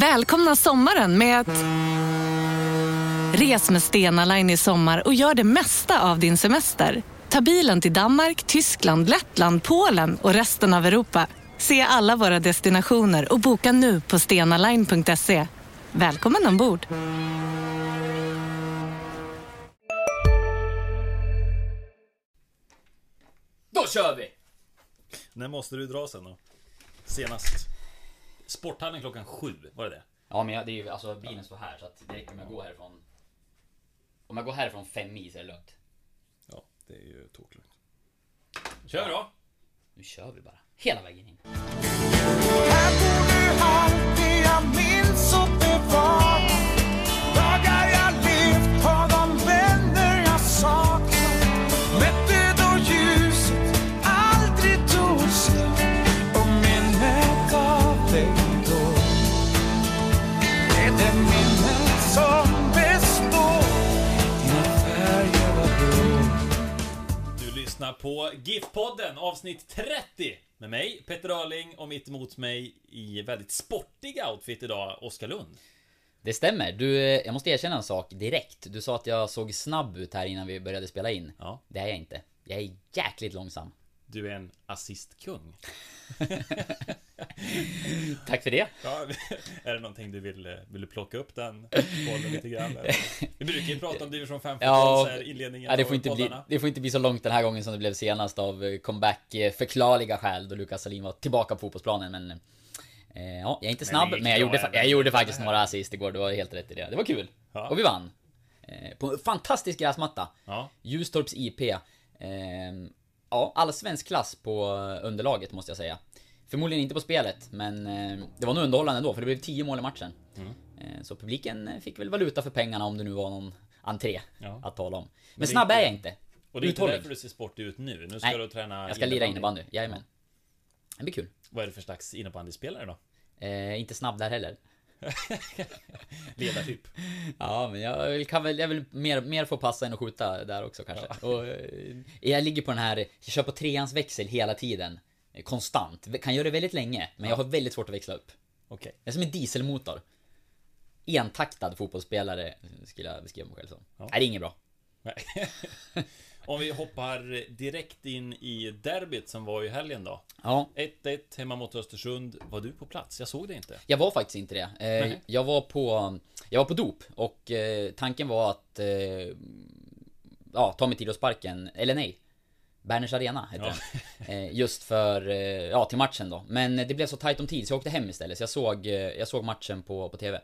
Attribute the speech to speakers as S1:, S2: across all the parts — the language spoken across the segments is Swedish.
S1: Välkomna sommaren med att... Res med Stena Line i sommar och gör det mesta av din semester. Ta bilen till Danmark, Tyskland, Lettland, Polen och resten av Europa. Se alla våra destinationer och boka nu på stenaline.se. Välkommen ombord!
S2: Då kör vi!
S3: När måste du dra sen då? Senast? Sporthallen klockan sju, var det det?
S2: Ja men jag, det är ju, alltså bilen står här så att det räcker med att gå härifrån. Om jag går härifrån fem mil så är det lugnt.
S3: Ja, det är ju toklugnt.
S2: Kör då! Nu kör vi bara. Hela vägen in.
S3: Lyssnar på GIF-podden avsnitt 30 med mig, Petter Öhrling och mitt emot mig i väldigt sportig outfit idag, Oskar Lund.
S2: Det stämmer. Du, eh, jag måste erkänna en sak direkt. Du sa att jag såg snabb ut här innan vi började spela in.
S3: Ja.
S2: Det är jag inte. Jag är jäkligt långsam.
S3: Du är en assistkung.
S2: Tack för det.
S3: Ja, är det någonting du vill, eh, vill du plocka upp den bollen lite grann? eller? Vi brukar ju prata om division 5 fotboll
S2: Ja,
S3: så här inledningen
S2: Ja, det, får inte bli, det får inte bli så långt den här gången som det blev senast av eh, comeback förklarliga skäl då Lukas Salin var tillbaka på fotbollsplanen men eh, Ja, jag är inte snabb
S3: gick
S2: men jag gjorde, jag gjorde faktiskt några assist igår, du har helt rätt i det. Det var kul!
S3: Ja.
S2: Och vi vann! Eh, på en fantastisk gräsmatta!
S3: Ja,
S2: Ljustorps IP. Eh, ja, allsvensk klass på underlaget måste jag säga. Förmodligen inte på spelet, men eh, det var nog underhållande ändå för det blev 10 mål i matchen.
S3: Mm.
S2: Eh, så publiken eh, fick väl valuta för pengarna om det nu var någon entré
S3: Ja.
S2: att tala om. Men,
S3: är
S2: snabb
S3: inte-
S2: är jag inte.
S3: och det är inte
S2: Uthållig.
S3: därför du ser sportig ut nu. Nu ska
S2: Nej,
S3: du träna
S2: Jag ska lira innebandy, jajamän. Det blir kul.
S3: Vad är det för slags innebandyspelare då?
S2: Eh, inte snabb där heller.
S3: Ledartyp?
S2: Ja, men jag kan väl, jag vill mer, mer få passa än att skjuta där också kanske. Och, eh, jag ligger på den här, jag kör på treans växel hela tiden. Eh, Konstant. Kan göra det väldigt länge, men jag har väldigt svårt att växla upp.
S3: Okej.
S2: Jag är som en dieselmotor. Entaktad fotbollsspelare skulle jag beskriva mig själv som.
S3: Ja.
S2: Nej, det är inget bra.
S3: Nej. Om vi hoppar direkt in i derbyt som var i helgen då.
S2: Ja,
S3: 1-1 hemma mot Östersund. Var du på plats? Jag såg det inte.
S2: jag var faktiskt inte det. Eh, jag var på, jag var på dop och eh, tanken var att, eh, ja, ta mig till Idrottsparken, eller nej. Berners Arena heter
S3: Ja.
S2: den. Eh, just för, eh, ja, till matchen då. Men det blev så tajt om tid så jag åkte hem istället. Så jag såg, eh, jag såg matchen på, på TV.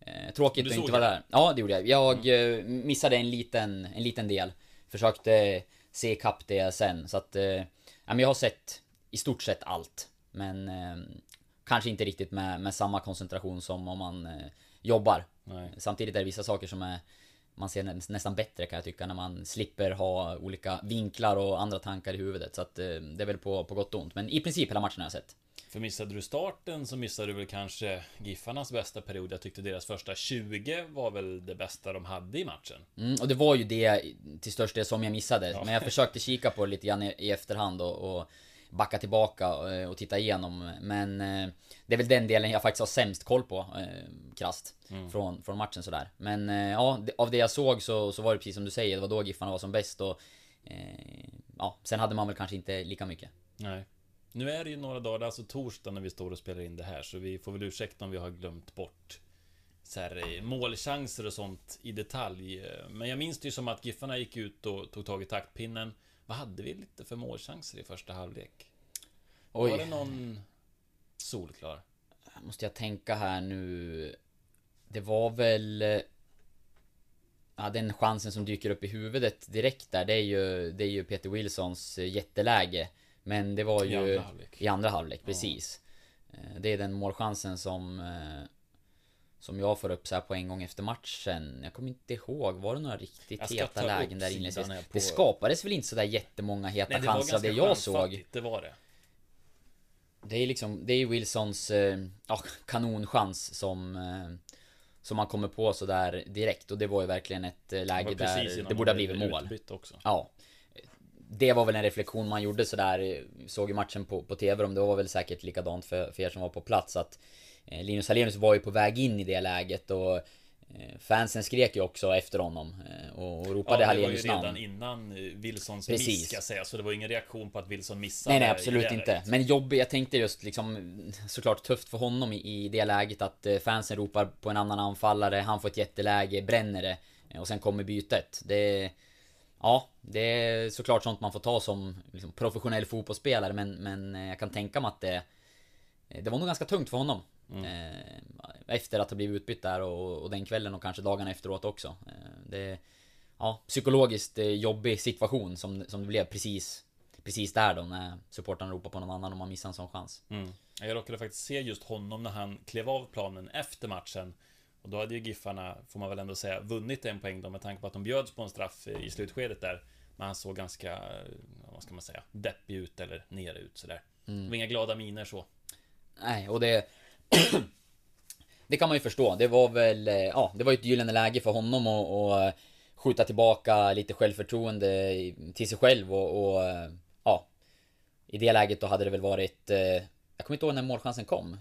S2: Eh, tråkigt
S3: Du
S2: att inte vara där. Ja, det gjorde jag. Jag eh, missade en liten, en liten del. Försökte se ikapp det sen. Så att, eh, ja, men jag har sett i stort sett allt. Men eh, kanske inte riktigt med, med samma koncentration som om man eh, jobbar.
S3: Nej.
S2: Samtidigt är det vissa saker som är man ser nä- nästan bättre kan jag tycka när man slipper ha olika vinklar och andra tankar i huvudet. Så att eh, det är väl på, på gott och ont. Men i princip hela matchen har jag sett.
S3: För missade du starten så missade du väl kanske Giffarnas bästa period. Jag tyckte deras första 20 var väl det bästa de hade i matchen.
S2: Mm, och det var ju det till största del som jag missade. Men jag försökte kika på det lite grann i, efterhand och, och backa tillbaka eh, och titta igenom. Men eh, det är väl den delen jag faktiskt har sämst koll på, eh, krasst. Från, från matchen sådär. Men eh, ja, av det jag såg så, så var det precis som du säger, det var då Giffarna var som bäst och... Eh, ja, sen hade man väl kanske inte lika mycket.
S3: Nej. Nu är det ju några dagar, alltså torsdag när vi står och spelar in det här, så vi får väl ursäkta om vi har glömt bort så här, eh, målchanser och sånt i detalj. Men jag minns det ju som att Giffarna gick ut och tog tag i taktpinnen. Vad hade vi lite för målchanser i första halvlek? Var det
S2: Oj,
S3: någon solklar?
S2: måste jag tänka här nu. Det var väl... Ja, den chansen som dyker upp i huvudet direkt där, det är ju, det är ju Peter Wilsons eh, jätteläge. Men det var
S3: I
S2: ju...
S3: andra halvlek.
S2: I andra halvlek, precis. Eh, Det är den målchansen som... eh, Som jag får upp så här på en gång efter matchen. Jag kommer inte ihåg, var det några riktigt heta
S3: ta
S2: lägen där inledningsvis?
S3: på-
S2: Det skapades väl inte så där jättemånga heta
S3: Nej, det
S2: chanser av det jag såg.
S3: det var det.
S2: Det är liksom, det är Wilsons eh, ja, kanonchans som Som man kommer på sådär direkt och det var ju verkligen ett läge där det borde ha blivit mål.
S3: också.
S2: Ja. Det var väl en reflektion man gjorde sådär, såg ju matchen på, på TV om det var väl säkert likadant för, för er som var på plats att eh, Linus Hallenius var ju på väg in i det läget och eh, Fansen skrek ju också efter honom eh, och, och ropade
S3: Ja, det var ju
S2: Hallenius
S3: redan
S2: namn.
S3: innan Wilsons
S2: Precis.
S3: miss ska jag säga, så det var ingen reaktion på att Wilson missade.
S2: Nej nej absolut inte. Men jobbigt, jag tänkte just liksom Såklart tufft för honom i, i det läget att fansen ropar på en annan anfallare, han får ett jätteläge, bränner det Och sen kommer bytet. Det Ja, det är såklart sånt man får ta som liksom, professionell fotbollsspelare men, men eh, jag kan tänka mig att det Det var nog ganska tungt för honom eh, Efter att ha blivit utbytt där och, och den kvällen och kanske dagarna efteråt också eh, Det Ja, psykologiskt eh, jobbig situation som, som det blev precis Precis där då när supportrarna ropar på någon annan och man missar en sån chans
S3: Mm. Jag råkade faktiskt se just honom när han klev av planen efter matchen. Och då hade ju Giffarna, får man väl ändå säga, vunnit en poäng då med tanke på att de bjöds på en straff i slutskedet där. Men han såg ganska, eh, vad ska man säga, deppig ut eller ner ut sådär. Det var inga glada miner så.
S2: Nej, och det... det kan man ju förstå. Det var väl, eh, ja, det var ju ett gyllene läge för honom att att skjuta tillbaka lite självförtroende till sig själv och, och eh, ja. I det läget då hade det väl varit, eh, jag kommer inte ihåg när målchansen kom.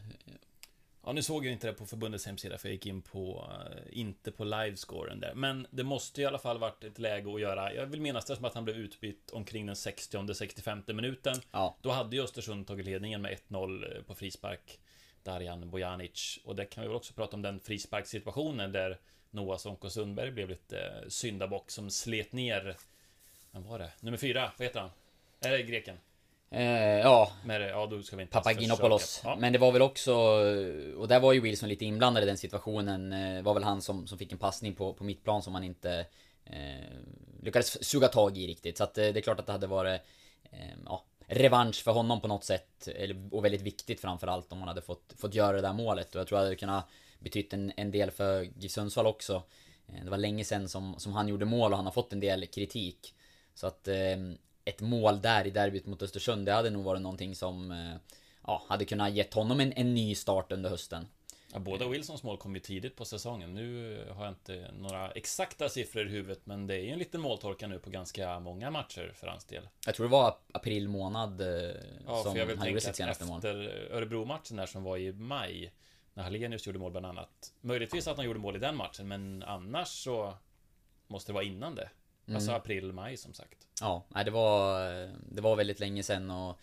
S3: Ja, nu såg jag inte det på förbundets hemsida för jag gick in på, eh, inte på livescoren där. Men det måste i alla fall varit ett läge att göra. Jag vill minnas det som att han blev utbytt omkring den 60-65 minuten.
S2: Ja.
S3: Då hade ju Östersund tagit ledningen med 1-0 på frispark. Darjan Bojanic. Och det kan vi väl också prata om den frisparkssituationen där Noah Sonko Sundberg blev lite eh, syndabock som slet ner... Vem var det? Nummer fyra, vad heter han? Är det greken?
S2: Eh, ja,
S3: Med, ja, då ska vi inte
S2: Papaginopoulos.
S3: Ja.
S2: Men det var väl också, och där var ju Wilson lite inblandad i den situationen. Eh, var väl han som, som fick en passning på, på mittplan som han inte eh, lyckades suga tag i riktigt. Så att eh, det är klart att det hade varit eh, ja, revansch för honom på något sätt. Och väldigt viktigt framförallt om han hade fått, fått göra det där målet. Och jag tror att det hade kunnat betytt en, en del för GIF Sundsvall också. Eh, det var länge sedan som, som han gjorde mål och han har fått en del kritik. Så att ett mål där i derbyt mot Östersund, det hade nog varit någonting som eh, ja, hade kunnat gett honom en, en ny start under hösten.
S3: Ja, båda Wilsons mål kom ju tidigt på säsongen. Nu har jag inte några exakta siffror i huvudet, men det är ju en liten måltorka nu på ganska många matcher för hans del.
S2: Jag tror det var april månad eh,
S3: Ja,
S2: som han gjorde sitt senaste mål.
S3: efter Örebro-matchen där som var i maj, när Hallenius gjorde mål bland annat. Möjligtvis att han gjorde mål i den matchen, men annars så måste det vara innan det. Alltså
S2: Mm.
S3: april, maj som sagt.
S2: Ja, nej, det var, det var väldigt länge sedan och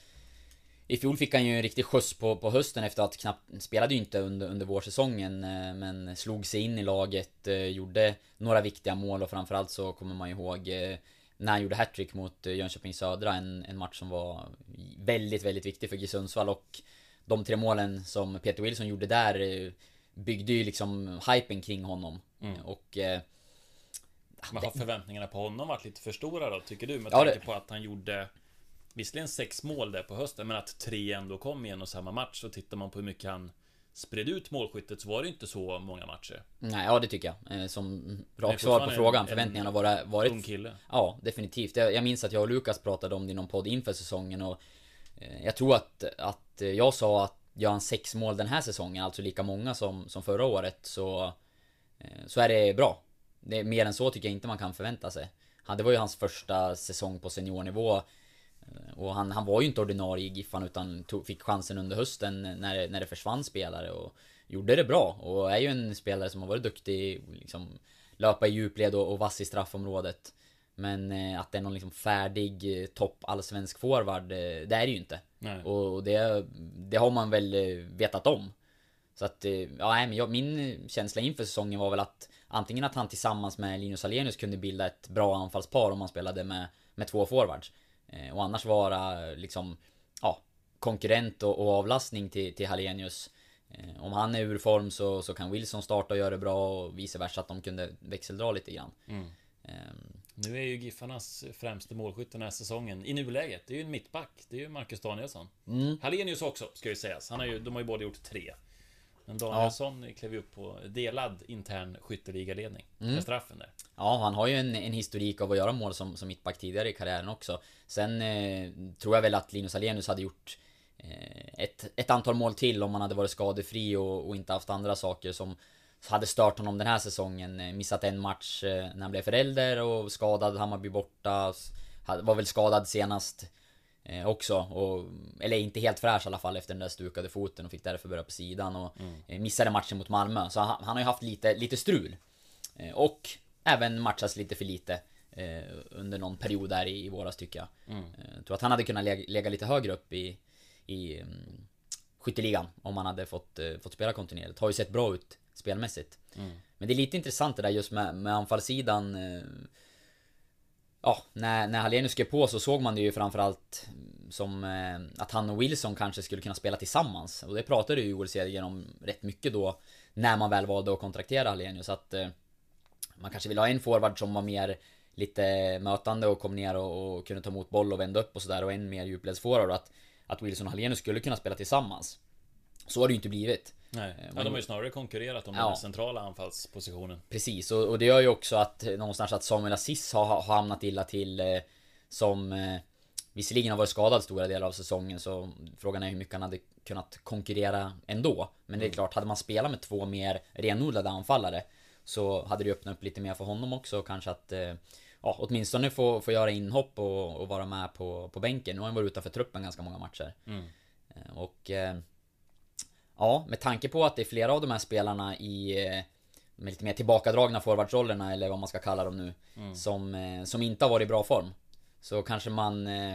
S2: i fjol fick han ju en riktig skjuts på, på hösten efter att knappt, spelade ju inte under, under vårsäsongen eh, Men slog sig in i laget, eh, gjorde några viktiga mål och framförallt så kommer man ihåg eh, När han gjorde hattrick mot Jönköping Södra, en, en match som var väldigt, väldigt viktig för GIF Sundsvall och De tre målen som Peter Wilson gjorde där Byggde ju liksom hypen kring honom
S3: Mm.
S2: och eh,
S3: Men har förväntningarna på honom varit lite för stora då, tycker du? Med
S2: Ja,
S3: tanke
S2: det-
S3: på att han gjorde Visserligen sex mål där på hösten, men att tre ändå kom i en och samma match. Så tittar man på hur mycket han spred ut målskyttet så var det inte så många matcher.
S2: Nej, ja det tycker jag. Eh, Som rakt svar på frågan. Förväntningarna har varit,
S3: Ung kille.
S2: Ja, definitivt. Jag, jag minns att jag och Lukas pratade om det i någon podd inför säsongen och eh, Jag tror att, att jag sa att gör han sex mål den här säsongen, alltså lika många som, som förra året, så eh, Så är det bra. Det, mer än så tycker jag inte man kan förvänta sig. Han, det var ju hans första säsong på seniornivå. eh, Och han, han var ju inte ordinarie i Giffan utan tog, fick chansen under hösten när, när det försvann spelare och gjorde det bra. Och är ju en spelare som har varit duktig, liksom löpa i djupled och, och vass i straffområdet. Men eh, att det är någon liksom färdig eh, topp allsvensk forward, eh, det är det ju inte.
S3: Nej.
S2: Och, det, det har man väl eh, vetat om. Så att, eh, ja nej, men jag, min känsla inför säsongen var väl att antingen att han tillsammans med Linus Alenius kunde bilda ett bra anfallspar om man spelade med, med två forwards. Eh, och annars vara liksom, ja, konkurrent och, och avlastning till, till Hallenius. Eh, om han är ur form så, så kan Wilson starta och göra det bra och vice versa att de kunde växeldra lite grann.
S3: Mm.
S2: Ehm,
S3: Nu är ju Giffarnas främste målskytt den här säsongen, i nuläget, det är ju en mittback. Det är ju Marcus Danielsson.
S2: Mm.
S3: Hallenius också, ska ju sägas. Han har ju, de har ju båda gjort tre. Men Danielsson klev ju upp på delad intern skytteligaledning.
S2: Mm.
S3: Straffen där.
S2: Ja, han har ju en, en historik av att göra mål som, som mittback tidigare i karriären också. Sen eh, tror jag väl att Linus Alenius hade gjort eh, ett, ett antal mål till om han hade varit skadefri och, och inte haft andra saker som hade stört honom den här säsongen. Eh, Missat en match eh, när han blev förälder och skadad, Hammarby borta. Var väl skadad senast eh, också. Och, eller inte helt fräsch i alla fall efter den där stukade foten och fick därför börja på sidan och eh, missade matchen mot Malmö. Så han, han har ju haft lite, lite strul. Eh, och även matchats lite för lite. Eh, under någon period där i, i våras tycker jag. Eh, Jag tror att han hade kunnat lägga, lägga lite högre upp i, i mm, skytteligan om han hade fått, eh, fått spela kontinuerligt. Har ju sett bra ut spelmässigt. Men det är lite intressant det där just med, med anfallssidan. Ja, när, när Hallenius skrev på så såg man det ju framförallt som eh, att han och Wilson kanske skulle kunna spela tillsammans. Och det pratade ju Joel Cedergren om rätt mycket då. När man väl valde att kontraktera Hallenius. Att eh, man kanske ville ha en forward som var mer lite mötande och kom ner och, och kunde ta emot boll och vända upp och sådär. Och en mer djupledsforward. Att, att Wilson och Hallenius skulle kunna spela tillsammans. Så har det ju inte blivit.
S3: Nej,
S2: Eh,
S3: ja, de har ju snarare konkurrerat om
S2: Ja.
S3: den centrala anfallspositionen.
S2: Precis, och, och det gör ju också att någonstans att Samuel Aziz har, har hamnat illa till eh, Som eh, Visserligen har varit skadad stora delar av säsongen så Frågan är hur mycket han hade kunnat konkurrera ändå Men det är klart, hade man spelat med två mer renodlade anfallare Så hade det öppnat upp lite mer för honom också kanske att eh, Ja, åtminstone få, få göra inhopp och, och vara med på, på bänken. Nu har han varit utanför truppen ganska många matcher. Eh, Och eh, Ja, med tanke på att det är flera av de här spelarna i eh, de lite mer tillbakadragna forwardsrollerna eller vad man ska kalla dem nu. Som, eh, som inte har varit i bra form. Så kanske man... eh,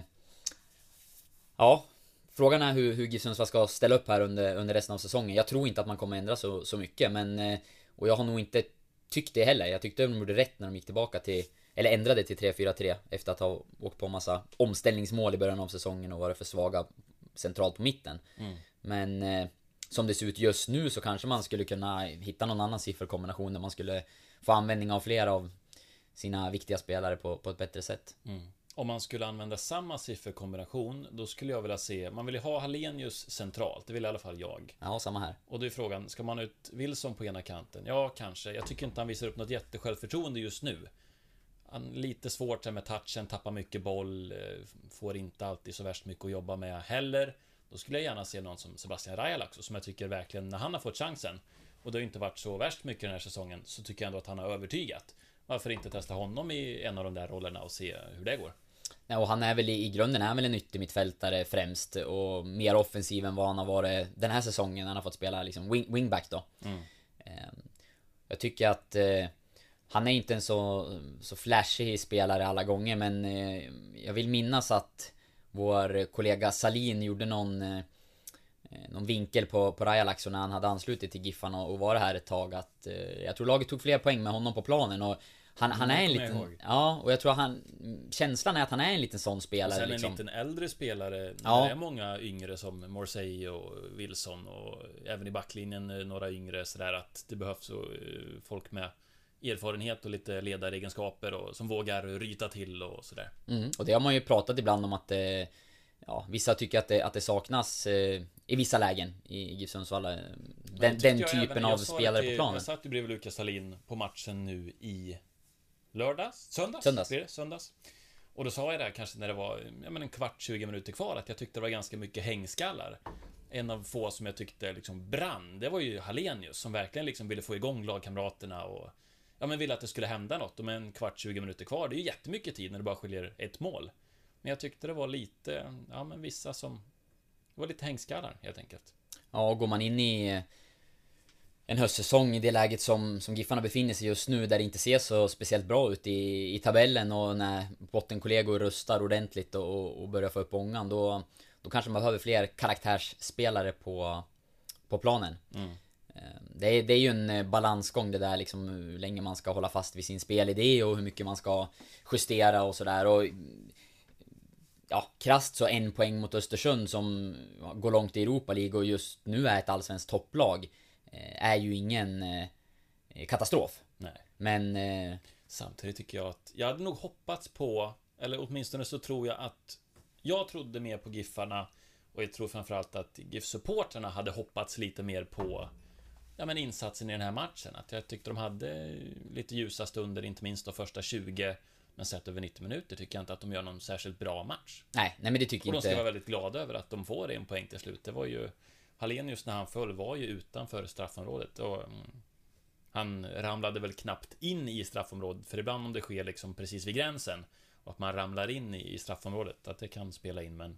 S2: Ja, frågan är hur, hur GIF Sundsvall ska ställa upp här under, under resten av säsongen. Jag tror inte att man kommer ändra så, så mycket men... Och jag har nog inte tyckt det heller. Jag tyckte de gjorde rätt när de gick tillbaka till... Eller ändrade till 3-4-3 efter att ha åkt på massa omställningsmål i början av säsongen och varit för svaga centralt på mitten. Men eh, som det ser ut just nu så kanske man skulle kunna hitta någon annan sifferkombination där man skulle få användning av flera av sina viktiga spelare på, på ett bättre sätt.
S3: Om man skulle använda samma sifferkombination, då skulle jag vilja se... Man vill ju ha Hallenius centralt, det vill i alla fall jag.
S2: Ja, samma här.
S3: Och då är frågan, ska man ut Wilson på ena kanten? Ja, kanske. Jag tycker inte han visar upp något jättesjälvförtroende just nu. Han lite svårt med touchen, tappar mycket boll, eh, får inte alltid så värst mycket att jobba med heller. Då skulle jag gärna se någon som Sebastian Rajalax, som jag tycker verkligen, när han har fått chansen, och det har inte varit så värst mycket den här säsongen, så tycker jag ändå att han har övertygat. Varför inte testa honom i en av de där rollerna och se hur det går?
S2: Ja, och han är väl i, i grunden är väl en yttermittfältare främst och mer offensiv än vad han har varit den här säsongen. Han har fått spela liksom wing, wingback då. Ehm, Jag tycker att eh, han är inte en så, så flashig spelare alla gånger men eh, jag vill minnas att vår kollega Salin gjorde någon eh, eh, någon vinkel på, på Rajalax när han hade anslutit till Giffarna och var här ett tag att eh, Jag tror laget tog fler poäng med honom på planen och han, han
S3: det
S2: är en liten... Ja, och jag tror han... Känslan är att han är en liten sån
S3: Och
S2: spelare
S3: sen
S2: liksom.
S3: en liten äldre spelare,
S2: Ja.
S3: det är många yngre som Morsey och Wilson och även i backlinjen eh, några yngre sådär att det behövs eh, folk med erfarenhet och lite ledaregenskaper och som vågar ryta till och sådär.
S2: Mm, och det har man ju pratat ibland om att eh, Ja, vissa tycker att det, att det saknas eh, I vissa lägen i GIF Sundsvall eh, Den, den typen
S3: även-
S2: av
S3: det
S2: spelare
S3: till-
S2: på planen
S3: Jag satt ju bredvid Lukas Salin på matchen nu i lördags? Söndags?
S2: Söndags.
S3: Det? Söndags. Och då sa jag där kanske när det var ja, men en kvart, 20 minuter kvar att jag tyckte det var ganska mycket hängskallar. En av få som jag tyckte liksom brann, det var ju Hallenius som verkligen liksom ville få igång lagkamraterna och Ja men ville att det skulle hända något och med en kvart, 20 minuter kvar, det är ju jättemycket tid när det bara skiljer ett mål. Men jag tyckte det var lite, ja men vissa som Det var lite hängskallar helt enkelt.
S2: Ja, går man in i en höstsäsong i det läget som, som Giffarna befinner sig just nu där det inte ser så speciellt bra ut i, i tabellen och när bottenkollegor rustar ordentligt och, och börjar få upp ångan då, då kanske man behöver fler karaktärsspelare på, på planen. Eh, Det är, det är ju en eh, balansgång det där liksom hur länge man ska hålla fast vid sin spelidé och hur mycket man ska justera och sådär och Ja, krasst så en poäng mot Östersund som går långt i Europa League och just nu är ett allsvenskt topplag eh, Är ju ingen eh, katastrof
S3: Nej.
S2: Men
S3: Samtidigt tycker jag att jag hade nog hoppats på, eller åtminstone så tror jag att jag trodde mer på Giffarna och jag tror framförallt att GIF-supporterna hade hoppats lite mer på ja, men insatsen i den här matchen. Att jag tyckte de hade lite ljusa stunder, inte minst de första 20. Men sett över 90 minuter tycker jag inte att de gör någon särskilt bra match.
S2: nej, nej men det tycker
S3: Och de
S2: inte
S3: ska vara väldigt glada över att de får en poäng till slut. Det var ju Hallenius när han föll var ju utanför straffområdet och mm, han ramlade väl knappt in i straffområdet för ibland om det sker liksom precis vid gränsen Och att man ramlar in i straffområdet, att det kan spela in men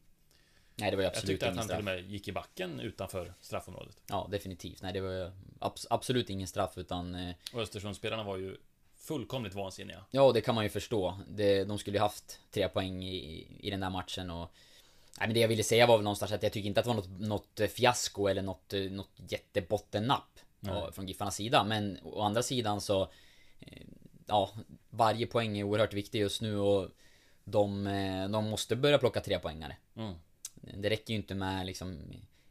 S2: Nej det var ju
S3: Jag
S2: absolut
S3: tyckte att
S2: ingen
S3: han till och
S2: straff.
S3: med gick i backen utanför straffområdet.
S2: Ja definitivt. Nej det var ju abs- absolut ingen straff utan eh,
S3: Och Östersundsspelarna var ju fullkomligt vansinniga.
S2: Ja, det kan man ju förstå. Det, de skulle ju haft tre poäng i, i den där matchen och... Nej, men det jag ville säga var väl någonstans att jag tycker inte att det var något, något fiasko eller något, något jättebottennapp från Giffarnas sida. Men å andra sidan så... eh, Ja, varje poäng är oerhört viktig just nu och de, eh, de måste börja plocka tre poängare.
S3: Mm.
S2: Det räcker ju inte med liksom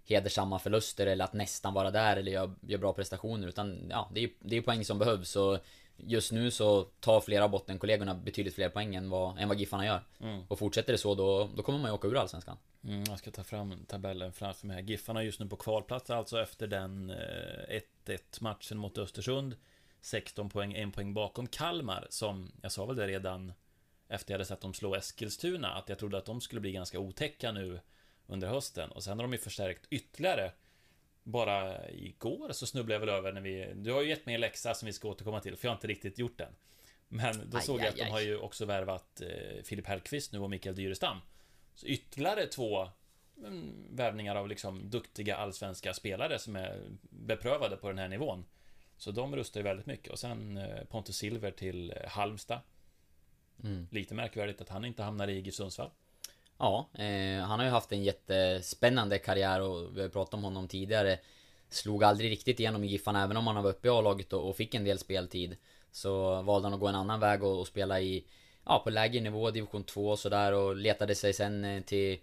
S2: hedersamma förluster eller att nästan vara där eller göra gör bra prestationer utan ja, det är ju det är poäng som behövs och just nu så tar flera av bottenkollegorna betydligt fler poäng än vad, än vad Giffarna gör. Och fortsätter det så då, då kommer man ju åka ur Allsvenskan.
S3: Mm, jag ska ta fram tabellen framför mig här. Giffarna just nu på kvalplats alltså efter den eh, 1-1 matchen mot Östersund. 16 poäng, en poäng bakom Kalmar som, jag sa väl det redan efter jag hade sett dem slå Eskilstuna, att jag trodde att de skulle bli ganska otäcka nu under hösten. Och sen har de ju förstärkt ytterligare. Bara igår så snubblade jag väl över när vi... Du har ju gett mig en läxa som vi ska återkomma till, för jag har inte riktigt gjort den. Men då
S2: Aj,
S3: såg jag
S2: aj,
S3: att de
S2: aj.
S3: har ju också värvat eh, Filip Hellqvist nu och Mikael Dyrestam. Så ytterligare två mm, värvningar av liksom duktiga allsvenska spelare som är beprövade på den här nivån. Så de rustar ju väldigt mycket. Och sen eh, Pontus Silver till eh, Halmstad.
S2: Mm.
S3: Lite märkvärdigt att han inte hamnar i GIF Sundsvall.
S2: Ja, eh, han har ju haft en jättespännande karriär och vi har pratat om honom tidigare. Slog aldrig riktigt igenom i Giffarna även om han var uppe i A-laget och, och fick en del speltid. Så valde han att gå en annan väg och, och spela i, ja på lägre nivå, division 2 och sådär och letade sig sen eh, till,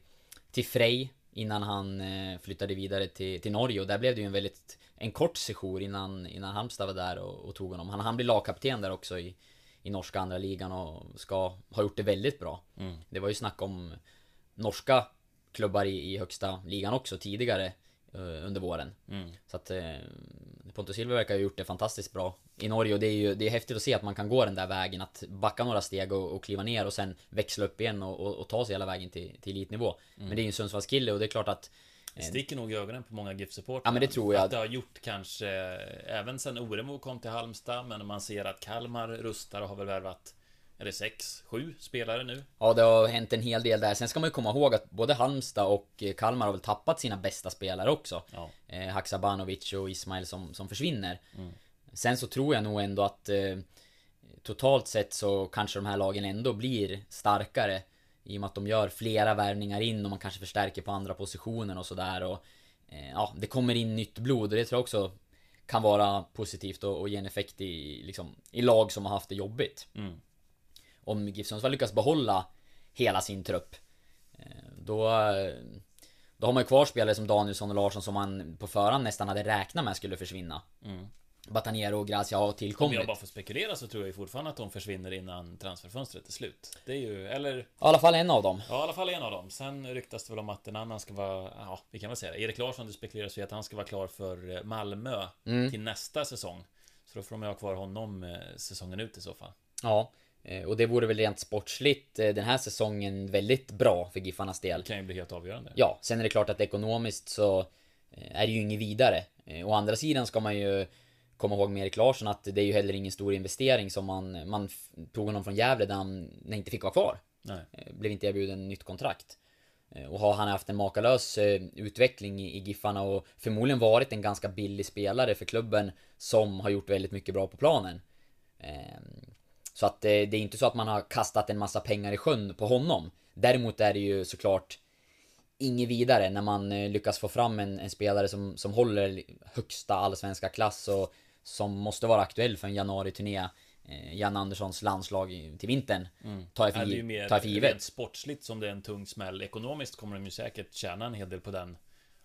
S2: till Frej innan han eh, flyttade vidare till, till Norge och där blev det ju en väldigt, en kort sejour innan, innan Halmstad var där och, och tog honom. Han, han blir lagkapten där också i, i norska andra ligan och ska ha gjort det väldigt bra. Det var ju snack om norska klubbar i, i högsta ligan också tidigare eh, under våren. Så att eh, Pontus Silver verkar ha gjort det fantastiskt bra i Norge och det är ju det är häftigt att se att man kan gå den där vägen att backa några steg och, och kliva ner och sen växla upp igen och, och, och ta sig hela vägen till, till elitnivå. Men det är ju en Sundsvallskille och det är klart att
S3: Det sticker nog i ögonen på många GIF-supportrar.
S2: Ja, men det tror jag.
S3: Att det har gjort kanske, även sen Oremo kom till Halmstad, men man ser att Kalmar rustar och har väl värvat, är det sex, sju spelare nu?
S2: Ja, det har hänt en hel del där. Sen ska man ju komma ihåg att både Halmstad och eh, Kalmar har väl tappat sina bästa spelare också.
S3: Ja.
S2: Eh, Haksabanovic och Ismail som, som försvinner. Sen så tror jag nog ändå att eh, totalt sett så kanske de här lagen ändå blir starkare. I och med att de gör flera värvningar in och man kanske förstärker på andra positioner och sådär. Och eh, ja, det kommer in nytt blod och det tror jag också kan vara positivt och, och ge en effekt i, liksom, i lag som har haft det jobbigt om GIF Sundsvall lyckas behålla hela sin trupp eh, Då Då har man ju kvar spelare som Danielsson och Larsson som man på förhand nästan hade räknat med skulle försvinna Batanero och Gracia har
S3: Om
S2: tillkommit
S3: jag bara får spekulera så tror jag fortfarande att de försvinner innan transferfönstret är slut. Det är ju, eller
S2: I alla fall en av dem
S3: Ja, i alla fall en av dem. Sen ryktas det väl om att en annan ska vara, ja, vi kan väl säga det. Erik Larsson, det spekuleras ju att han ska vara klar för eh, Malmö till nästa säsong. Så då får de ju ha kvar honom eh, säsongen ut i så fall.
S2: Ja Och det vore väl rent sportsligt eh, den här säsongen väldigt bra för Giffarnas del
S3: Det kan ju bli helt avgörande.
S2: Ja, sen är det klart att ekonomiskt så eh, är det ju inget vidare. Eh, Å andra sidan ska man ju komma ihåg med Erik Larsson att det är ju heller ingen stor investering som man, man tog honom från Gävle där han inte fick vara kvar.
S3: Nej.
S2: Eh, Blev inte erbjuden nytt kontrakt. Eh, Och har han haft en makalös eh, utveckling i i Giffarna och förmodligen varit en ganska billig spelare för klubben som har gjort väldigt mycket bra på planen. Så att eh, det är inte så att man har kastat en massa pengar i sjön på honom. Däremot är det ju såklart inget vidare när man eh, lyckas få fram en, en spelare som, som håller högsta allsvenska klass och som måste vara aktuell för en januari-turné. Eh, Jan Anderssons landslag till vintern. Tar jag
S3: Ja, det är ju
S2: för,
S3: mer
S2: tar för
S3: rent
S2: givet.
S3: sportsligt som det är en tung smäll. Ekonomiskt kommer de ju säkert tjäna en hel del på den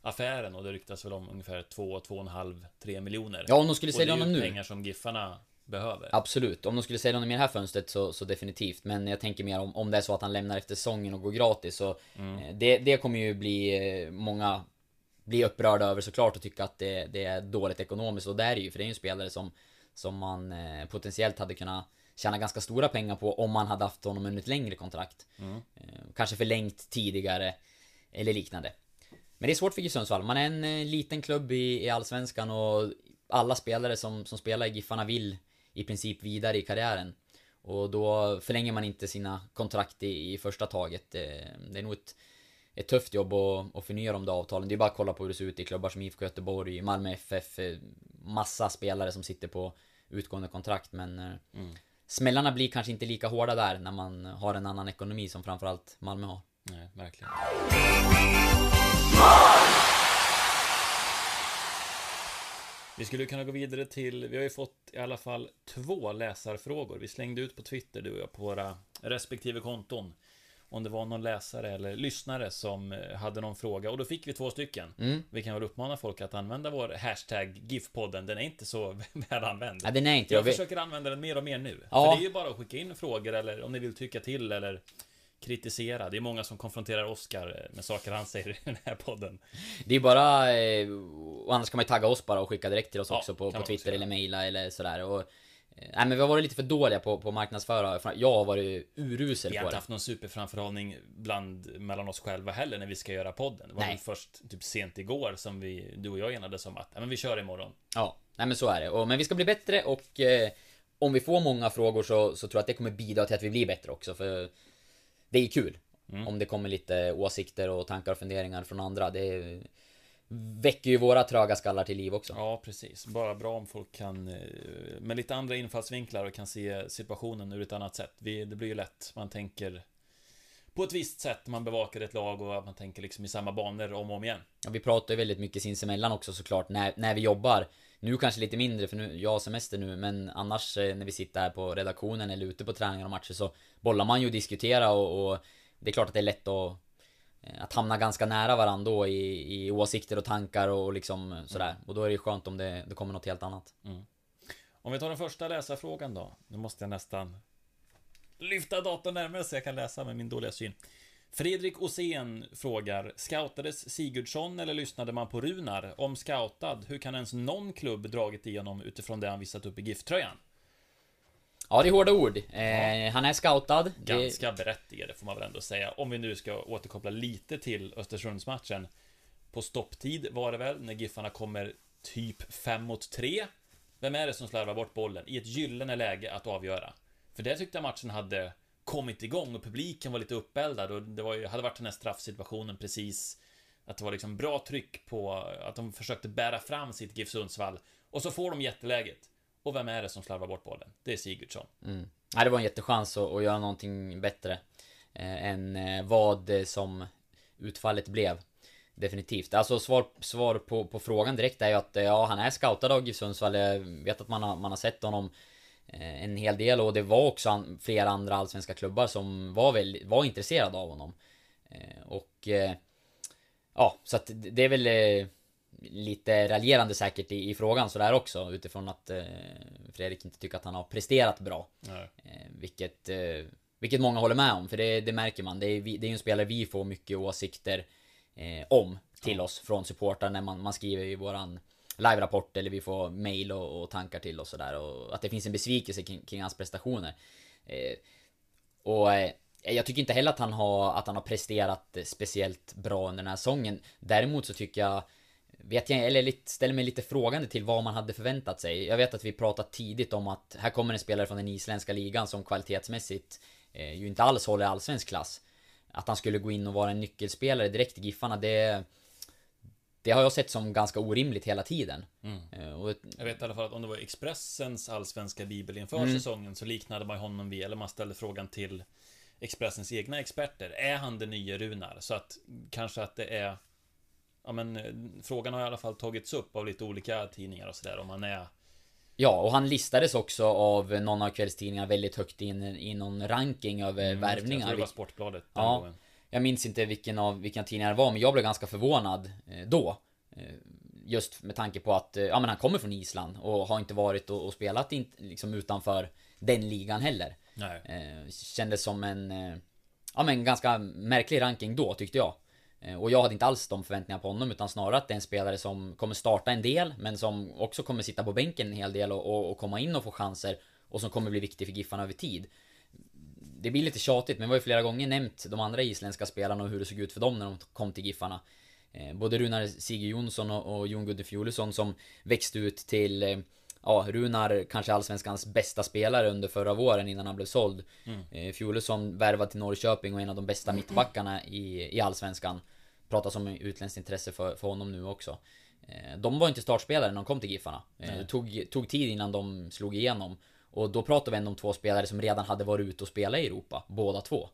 S3: affären och det ryktas väl om ungefär 2, 2,5, 3 miljoner.
S2: Ja, om de skulle
S3: och
S2: sälja
S3: det är
S2: honom
S3: ju
S2: nu.
S3: pengar som Giffarna behöver.
S2: Absolut, om de skulle sälja honom i det här fönstret så, så definitivt. Men jag tänker mer om, om det är så att han lämnar efter säsongen och går gratis. Så, eh, det, det kommer ju bli eh, många bli upprörda över såklart och tycka att det, det är dåligt ekonomiskt. Och det är det ju, för det är ju en spelare som, som man eh, potentiellt hade kunnat tjäna ganska stora pengar på om man hade haft honom under ett längre kontrakt. Eh, kanske förlängt tidigare eller liknande. Men det är svårt för GIF Sundsvall. Man är en liten klubb i, i Allsvenskan och alla spelare som, som spelar i Giffarna vill i princip vidare i karriären. Och då förlänger man inte sina kontrakt i, i första taget. Det, det är nog ett, ett tufft jobb att, att förnya de där avtalen. Det är bara att kolla på hur det ser ut i klubbar som IFK Göteborg, Malmö FF. eh, Massa spelare som sitter på utgående kontrakt men eh, Smällarna blir kanske inte lika hårda där när man har en annan ekonomi som framförallt Malmö har.
S3: Nej, verkligen. Vi skulle kunna gå vidare till, vi har ju fått i alla fall två läsarfrågor. Vi slängde ut på Twitter, du och jag, på våra respektive konton. Om det var någon läsare eller lyssnare som eh, hade någon fråga. Och då fick vi två stycken.
S2: Mm.
S3: Vi kan väl uppmana folk att använda vår hashtag GIF-podden. Den är inte så väl använd.
S2: Ja, den är inte
S3: Jag
S2: vet-
S3: försöker använda den mer och mer nu.
S2: Ja.
S3: För det är ju bara att skicka in frågor eller om ni vill tycka till eller kritisera. Det är många som konfronterar Oscar med saker han säger i den här podden.
S2: Det är bara... Eh, och annars kan man ju tagga oss bara och skicka direkt till oss
S3: Ja,
S2: också på, på
S3: också
S2: Twitter
S3: göra.
S2: eller mejla eller sådär. Och, eh, nej men vi har varit lite för dåliga på, på marknadsföra. Jag har varit urusel
S3: Vi har
S2: på
S3: inte
S2: det.
S3: haft någon superframförhållning bland, mellan oss själva heller när vi ska göra podden. Det var
S2: Nej.
S3: väl först typ sent igår som vi, du och jag enades om att ja, men vi kör imorgon.
S2: Ja, nej men så är det. Och, men vi ska bli bättre och eh, om vi får många frågor så, så tror jag att det kommer bidra till att vi blir bättre också. För det är kul.
S3: Mm.
S2: Om det kommer lite åsikter och tankar och funderingar från andra. Det väcker ju våra tröga skallar till liv också.
S3: Ja, precis. Bara bra om folk kan eh, med lite andra infallsvinklar och kan se situationen ur ett annat sätt. Vi, det blir ju lätt, man tänker på ett visst sätt, man bevakar ett lag och att man tänker liksom i samma banor om och om igen.
S2: Ja, vi pratar ju väldigt mycket sinsemellan också såklart när, när vi jobbar. Nu kanske lite mindre för nu, jag har semester nu men annars eh, när vi sitter här på redaktionen eller ute på träningar och matcher så bollar man ju och diskuterar och, och det är klart att det är lätt att eh, att hamna ganska nära varandra då i, i åsikter och tankar och liksom sådär. Och då är det ju skönt om det, det kommer något helt annat.
S3: Om vi tar den första läsarfrågan då. Nu måste jag nästan lyfta datorn närmare så jag kan läsa med min dåliga syn. Fredrik Osén frågar Scoutades Sigurdsson eller lyssnade man på Runar? Om scoutad, hur kan ens någon klubb dragit igenom utifrån det han visat upp i GIF-tröjan?
S2: Ja, det är hårda ord. Eh, han är scoutad. Det,
S3: Ganska berättigade får man väl ändå säga. Om vi nu ska återkoppla lite till Östersundsmatchen. På stopptid var det väl, när Giffarna kommer typ 5 mot 3. Vem är det som slarvar bort bollen i ett gyllene läge att avgöra? För det tyckte jag matchen hade kommit igång och publiken var lite uppeldad och det var ju, hade varit den här straffsituationen precis att det var liksom bra tryck på att de försökte bära fram sitt GIF Sundsvall och så får de jätteläget. Och vem är det som slarvar bort bollen? Det är Sigurdsson.
S2: Mm. Ja, det var en jättechans att, att göra någonting bättre eh, än eh, vad eh, som utfallet blev. Definitivt. Alltså svar, svar på, på frågan direkt är ju att eh, ja, han är scoutad av GIF Sundsvall. Jag vet att man har, man har sett honom en hel del och det var också flera andra allsvenska klubbar som var, väl, var intresserade av honom. Eh, och eh, ja, så att det är väl eh, lite raljerande säkert i, i frågan sådär också utifrån att eh, Fredrik inte tycker att han har presterat bra. Eh, vilket, eh, vilket många håller med om, för det, det märker man. Det är, vi- det är ju en spelare vi får mycket åsikter eh, om till oss från supportrar när man, man skriver i våran live-rapport eller vi får mail och, och tankar till och sådär. Och att det finns en besvikelse kring, kring hans prestationer. Eh, och eh, jag tycker inte heller att han har, att han har presterat speciellt bra under den här säsongen. Däremot så tycker jag Vet jag, eller lite, ställer mig lite frågande till vad man hade förväntat sig. Jag vet att vi pratat tidigt om att här kommer en spelare från den isländska ligan som kvalitetsmässigt eh, ju inte alls håller allsvensk klass. Att han skulle gå in och vara en nyckelspelare direkt i Giffarna, det... Det har jag sett som ganska orimligt hela tiden. Eh, och,
S3: Jag vet i alla fall att om det var Expressens allsvenska bibel inför
S2: Mm.
S3: säsongen så liknade man honom vid, eller man ställde frågan till Expressens egna experter. Är han den nya Runar? Så att kanske att det är Ja men eh, frågan har i alla fall tagits upp av lite olika tidningar och sådär om han är
S2: Ja, och han listades också av någon av kvällstidningarna väldigt högt in i någon ranking över
S3: Jag
S2: värvningar.
S3: tror det var Sportbladet
S2: Ja.
S3: gången.
S2: Jag minns inte vilken av vilka tidningar det var, men jag blev ganska förvånad eh, då. Eh, Just med tanke på att, eh, ja men han kommer från Island och har inte varit och, och spelat in, liksom utanför den ligan heller.
S3: Nej.
S2: Kändes som en, ja men ganska märklig ranking då tyckte jag. Och jag hade inte alls de förväntningarna på honom utan snarare att det är en spelare som kommer starta en del men som också kommer sitta på bänken en hel del och, och, och komma in och få chanser och som kommer bli viktig för Giffarna över tid. Det blir lite tjatigt men vi har ju flera gånger nämnt de andra isländska spelarna och hur det såg ut för dem när de kom till Giffarna. Eh, Både Runar Sigurd Jonsson och, Jon Gudde Fjolesson som växte ut till eh, ja, Runar kanske allsvenskans bästa spelare under förra våren innan han blev såld.
S3: Mm.
S2: Eh, Fjolesson värvad till Norrköping och en av de bästa mittbackarna i, i allsvenskan. Pratas om utländskt intresse för, för honom nu också. De var inte startspelare när de kom till Giffarna. Det tog, tog tid innan de slog igenom. Och då pratar vi ändå om två spelare som redan hade varit ute och spelat i Europa, båda två.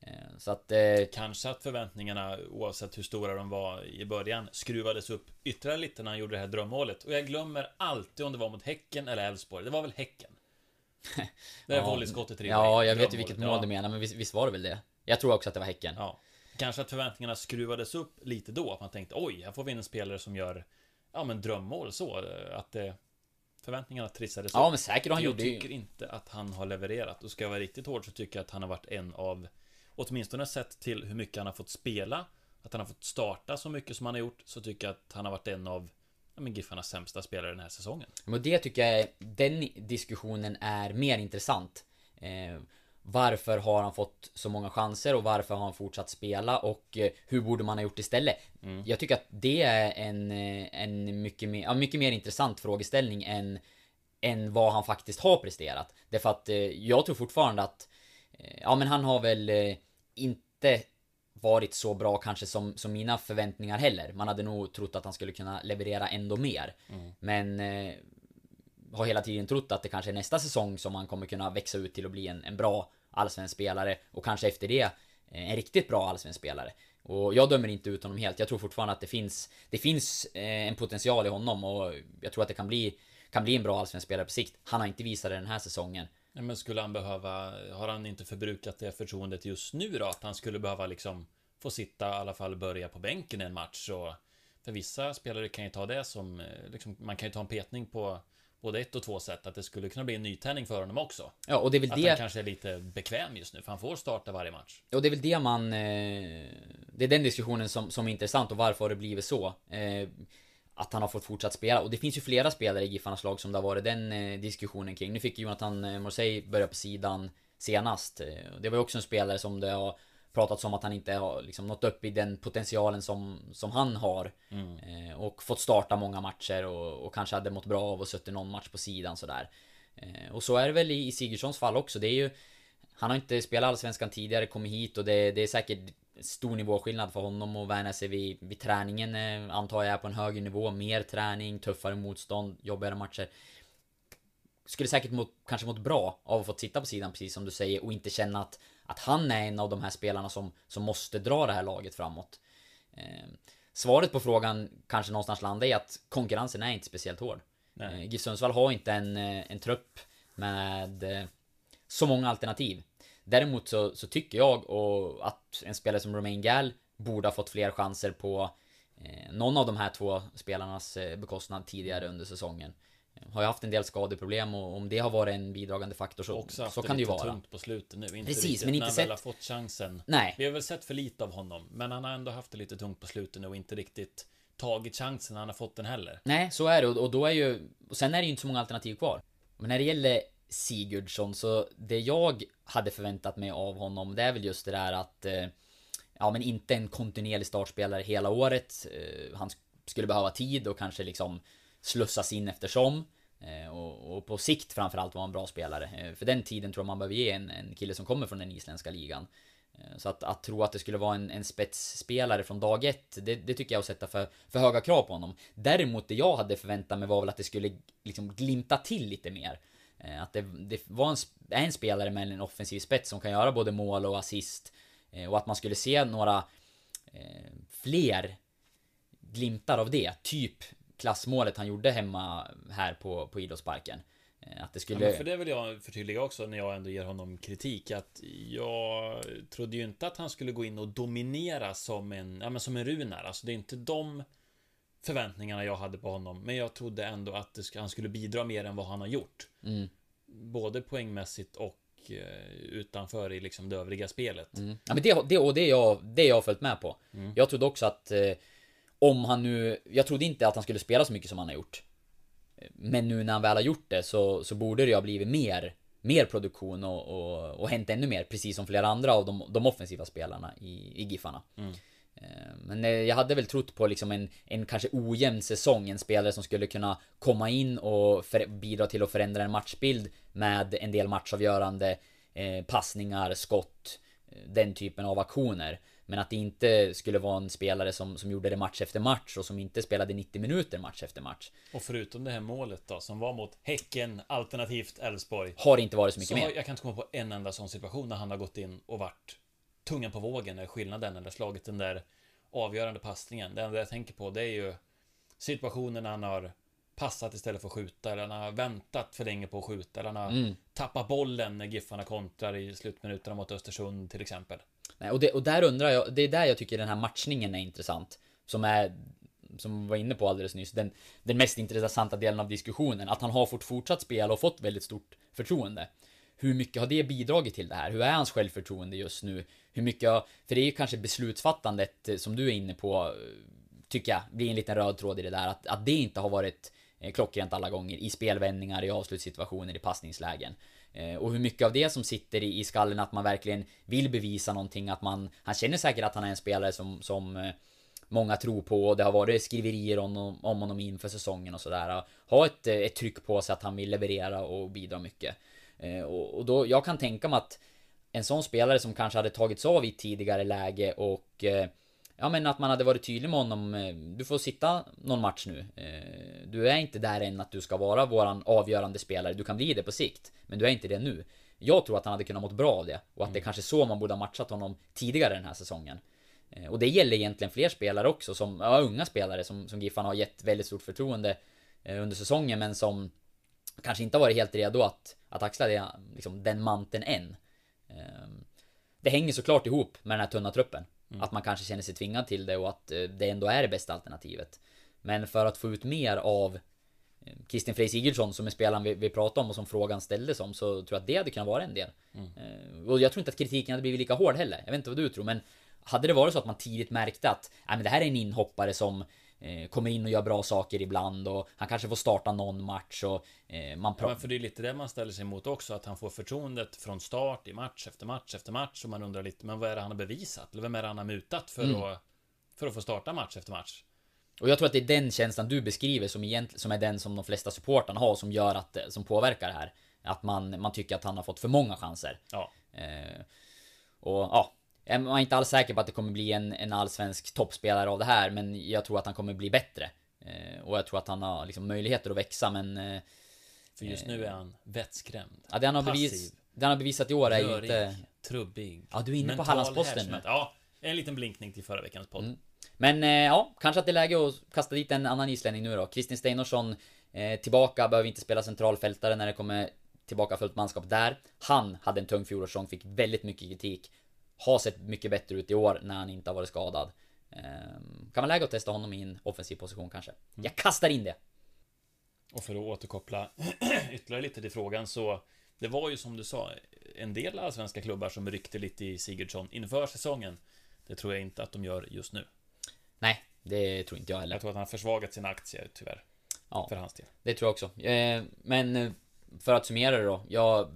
S2: Eh, Så att... Eh,
S3: Kanske att förväntningarna, oavsett hur stora de var i början, skruvades upp ytterligare lite när han gjorde det här drömmålet. Och jag glömmer alltid om det var mot Häcken eller Elfsborg. Det var väl Häcken? Det där
S2: ja,
S3: volleyskottet
S2: Ja, jag vet ju vilket mål
S3: Ja.
S2: du menar, men visst, visst var det väl det? Jag tror också att det var Häcken.
S3: Ja. Kanske att förväntningarna skruvades upp lite då. Att man tänkte oj, här får vi in en spelare som gör Ja men drömmål så. eh, Att det Förväntningarna trissades
S2: Ja, men säkert. Han
S3: jag
S2: gjorde ju...
S3: tycker inte att han har levererat. Och ska jag vara riktigt hård så tycker jag att han har varit en av Åtminstone sett till hur mycket han har fått spela Att han har fått starta så mycket som han har gjort Så tycker jag att han har varit en av ja, men Giffarnas sämsta spelare den här säsongen.
S2: Men det tycker jag, den diskussionen är mer intressant. Eh, varför har han fått så många chanser och varför har han fortsatt spela och eh, hur borde man ha gjort istället? Jag tycker att det är en, eh, en mycket, mer, ja, mycket mer intressant frågeställning än, än vad han faktiskt har presterat. Därför att eh, jag tror fortfarande att Ja men han har väl inte varit så bra kanske som, som mina förväntningar heller. Man hade nog trott att han skulle kunna leverera ändå mer. Men eh, har hela tiden trott att det kanske är nästa säsong som han kommer kunna växa ut till att bli en, en bra allsvensk spelare och kanske efter det eh, en riktigt bra allsvensk spelare. Och jag dömer inte ut honom helt. Jag tror fortfarande att det finns Det finns eh, en potential i honom och jag tror att det kan bli Kan bli en bra allsvensk spelare på sikt. Han har inte visat det den här säsongen.
S3: Men skulle han behöva, har han inte förbrukat det förtroendet just nu då? Att han skulle behöva liksom få sitta, i alla fall börja på bänken en match och För vissa spelare kan ju ta det som, eh, liksom, man kan ju ta en petning på både ett och två sätt. Att det skulle kunna bli en nytändning för honom också.
S2: Ja och det är väl
S3: Att
S2: det
S3: han kanske är lite bekväm just nu, för han får starta varje match.
S2: Och det är väl det man... Eh, det är den diskussionen som, som är intressant och varför har det blivit så? Eh, att han har fått fortsatt spela. Och det finns ju flera spelare i Giffarnas lag som det har varit den eh, diskussionen kring. Nu fick ju Jonathan eh, Morsey börja på sidan senast. Eh, det var ju också en spelare som det har pratats om att han inte har liksom nått upp i den potentialen som, som han har. Eh, och fått starta många matcher och, och kanske hade mått bra av att suttit någon match på sidan sådär. Eh, och så är det väl i, i Sigurdssons fall också. Det är ju han har inte spelat Allsvenskan tidigare, kommit hit och det, det är säkert stor nivåskillnad för honom att värna sig vid, vid träningen eh, antar jag är på en högre nivå. Mer träning, tuffare motstånd, jobbigare matcher. Skulle säkert mått, kanske mått bra av att få sitta på sidan precis som du säger och inte känna att, att han är en av de här spelarna som, som måste dra det här laget framåt. Eh, svaret på frågan kanske någonstans landar i att konkurrensen är inte speciellt hård. Eh, GIF Sundsvall har inte en, eh, en trupp med eh, så många alternativ. Däremot så, så tycker jag och att en spelare som Romain Gall borde ha fått fler chanser på eh, någon av de här två spelarnas eh, bekostnad tidigare under säsongen. Har ju haft en del skadeproblem och om det har varit en bidragande faktor så,
S3: Också
S2: så kan det ju vara.
S3: tungt på slutet nu. Inte
S2: Precis,
S3: riktigt
S2: men inte
S3: när
S2: sett-
S3: väl har fått chansen.
S2: Nej.
S3: Vi har väl sett för lite av honom, men han har ändå haft det lite tungt på slutet nu och inte riktigt tagit chansen när han har fått den heller.
S2: Nej, så är det och, då är ju... Och sen är det ju inte så många alternativ kvar. Men när det gäller Sigurdsson så det jag hade förväntat mig av honom det är väl just det där att... Eh, ja men inte en kontinuerlig startspelare hela året. Eh, han sk- skulle behöva tid och kanske liksom slussas in eftersom. Eh, och, och på sikt framförallt vara en bra spelare. Eh, för den tiden tror jag man behöver ge en, en kille som kommer från den isländska ligan. Eh, så att, att tro att det skulle vara en, en spetsspelare från dag ett, det, det tycker jag är att sätta för, för höga krav på honom. Däremot det jag hade förväntat mig var väl att det skulle liksom glimta till lite mer. Att det, det var en, är en spelare med en offensiv spets som kan göra både mål och assist. Och att man skulle se några eh, fler glimtar av det. Typ klassmålet han gjorde hemma här på, på idrottsparken. Eh, Att det
S3: Ja,
S2: skulle...
S3: men för det vill jag förtydliga också när jag ändå ger honom kritik att jag trodde ju inte att han skulle gå in och dominera som en, ja men som en Runar. Alltså det är inte de förväntningarna jag hade på honom. Men jag trodde ändå att det, han skulle bidra mer än vad han har gjort.
S2: Mm.
S3: Både poängmässigt och eh, utanför i liksom det övriga spelet.
S2: Mm. Ja men det, det, och det, är jag, det är jag följt med på. Jag trodde också att eh, om han nu... Jag trodde inte att han skulle spela så mycket som han har gjort. Men nu när han väl har gjort det så, så borde det ju ha blivit mer, mer produktion och, och, och hänt ännu mer. Precis som flera andra av de, de offensiva spelarna i, i Giffarna. Eh, Eh, Men eh, jag hade väl trott på liksom en, en kanske ojämn säsong, en spelare som skulle kunna komma in och för, bidra till att förändra en matchbild med en del matchavgörande eh, passningar, skott, eh, den typen av aktioner. Men att det inte skulle vara en spelare som, som gjorde det match efter match och som inte spelade 90 minuter match efter match.
S3: Och förutom det här målet då, som var mot Häcken, alternativt Elfsborg.
S2: Har inte varit så mycket
S3: Så
S2: mer.
S3: jag kan inte komma på en enda sån situation där han har gått in och varit tungan på vågen eller skillnaden eller slagit den där avgörande passningen. Det enda jag tänker på det är ju situationen när han har passat istället för att skjuta eller han har väntat för länge på att skjuta eller han har
S2: Mm.
S3: tappat bollen när Giffarna kontrar i slutminuterna mot Östersund till exempel.
S2: Nej, och, det, och där undrar jag, det är där jag tycker den här matchningen är intressant. Som är, som vi var inne på alldeles nyss, den, den mest intressanta delen av diskussionen. Att han har fått fortsatt spela och fått väldigt stort förtroende. Hur mycket har det bidragit till det här? Hur är hans självförtroende just nu? Hur mycket, har- för det är ju kanske beslutsfattandet eh, som du är inne på, eh, tycker jag, blir en liten röd tråd i det där. Att, att det inte har varit eh, klockrent alla gånger i spelvändningar, i avslutssituationer, i passningslägen. Eh, och hur mycket av det som sitter i, skallen att man verkligen vill bevisa någonting, att man... Han känner säkert att han är en spelare som, som eh, många tror på och det har varit skriverier om, om honom inför säsongen och sådär. Ha ett, eh, ett tryck på sig att han vill leverera och bidra mycket. Och, och då, jag kan tänka mig att en sån spelare som kanske hade tagits av i ett tidigare läge och eh, Ja men att man hade varit tydlig med honom eh, Du får sitta någon match nu. Eh, Du är inte där än att du ska vara våran avgörande spelare. Du kan bli det på sikt Men du är inte det nu. Jag tror att han hade kunnat mått bra av det Och att det är kanske så man borde ha matchat honom tidigare den här säsongen. Eh, Och det gäller egentligen fler spelare också som, ja unga spelare som, som Giffan har gett väldigt stort förtroende Under säsongen men som Kanske inte har varit helt redo att, att axla det, liksom, den manteln än. Ehm, det hänger såklart ihop med den här tunna truppen. Att man kanske känner sig tvingad till det och att eh, det ändå är det bästa alternativet. Men för att få ut mer av eh, Kristin Frey Sigurdsson som är spelaren vi, vi pratade om och som frågan ställdes om så tror jag att det hade kunnat vara en del. Eh, Och jag tror inte att kritiken hade blivit lika hård heller. Jag vet inte vad du tror men hade det varit så att man tidigt märkte att Nej, men det här är en inhoppare som eh, kommer in och gör bra saker ibland och han kanske får starta någon match och eh, man
S3: Ja,
S2: pratar...
S3: men för det är lite det man ställer sig emot också, att han får förtroendet från start i match efter match efter match och man undrar lite, men vad är det han har bevisat? Eller vem är det han har mutat för,
S2: Mm.
S3: att, för att få starta match efter match?
S2: Och jag tror att det är den känslan du beskriver som egentligen, som är den som de flesta supportarna har som gör att, som påverkar det här. Att man, man tycker att han har fått för många chanser.
S3: Ja,
S2: Eh, och ja, man är inte alls säker på att det kommer bli en, en allsvensk toppspelare av det här, men jag tror att han kommer bli bättre. Eh, och jag tror att han har liksom möjligheter att växa, men... Eh,
S3: för just nu är han vettskrämd.
S2: ja, det han har,
S3: Passiv.
S2: bevis, det han har bevisat i år är ju inte...
S3: trubbig.
S2: Ja, du är inne på Hallandsposten nu.
S3: Ja, en liten blinkning till förra veckans podd.
S2: Mm. Men eh, ja, kanske att det är läge att kasta dit en annan islänning nu då. Kristin Steinorsson eh, tillbaka, behöver inte spela centralfältare när det kommer tillbaka fullt manskap där. Han hade en tung fjolårssäsong, fick väldigt mycket kritik. Har sett mycket bättre ut i år när han inte har varit skadad. Eh, kan vara läge att testa honom i en offensiv position kanske.
S3: Mm.
S2: Jag kastar in det.
S3: Och för att återkoppla ytterligare lite till frågan så Det var ju som du sa En del allsvenska klubbar som ryckte lite i Sigurdsson inför säsongen Det tror jag inte att de gör just nu
S2: Nej, det tror inte jag heller.
S3: Jag tror att han har försvagat sina aktier tyvärr
S2: Ja.
S3: För hans del
S2: Det tror jag också. Eh, men eh, för att summera det då. Jag,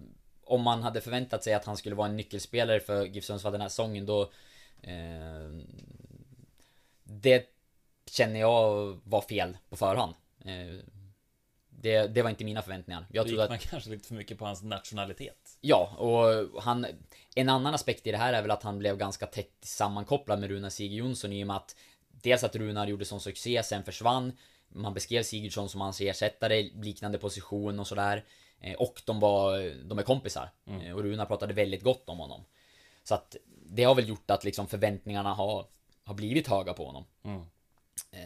S2: om man hade förväntat sig att han skulle vara en nyckelspelare för GIF Sundsvall den här säsongen då... Eh, det känner jag var fel på förhand. Eh, det, det var inte mina förväntningar. Jag trodde att...
S3: man kanske lite för mycket på hans nationalitet
S2: Ja, och han... En annan aspekt i det här är väl att han blev ganska tätt sammankopplad med Runar Sigurd Jonsson i och med att Dels att Runar gjorde sån succé, sen försvann Man beskrev Sigurdsson som hans ersättare, liknande position och sådär Och de var, de är kompisar Eh, Och Runar pratade väldigt gott om honom Så att det har väl gjort att liksom förväntningarna har, har blivit höga på honom
S3: Mm.
S2: eh,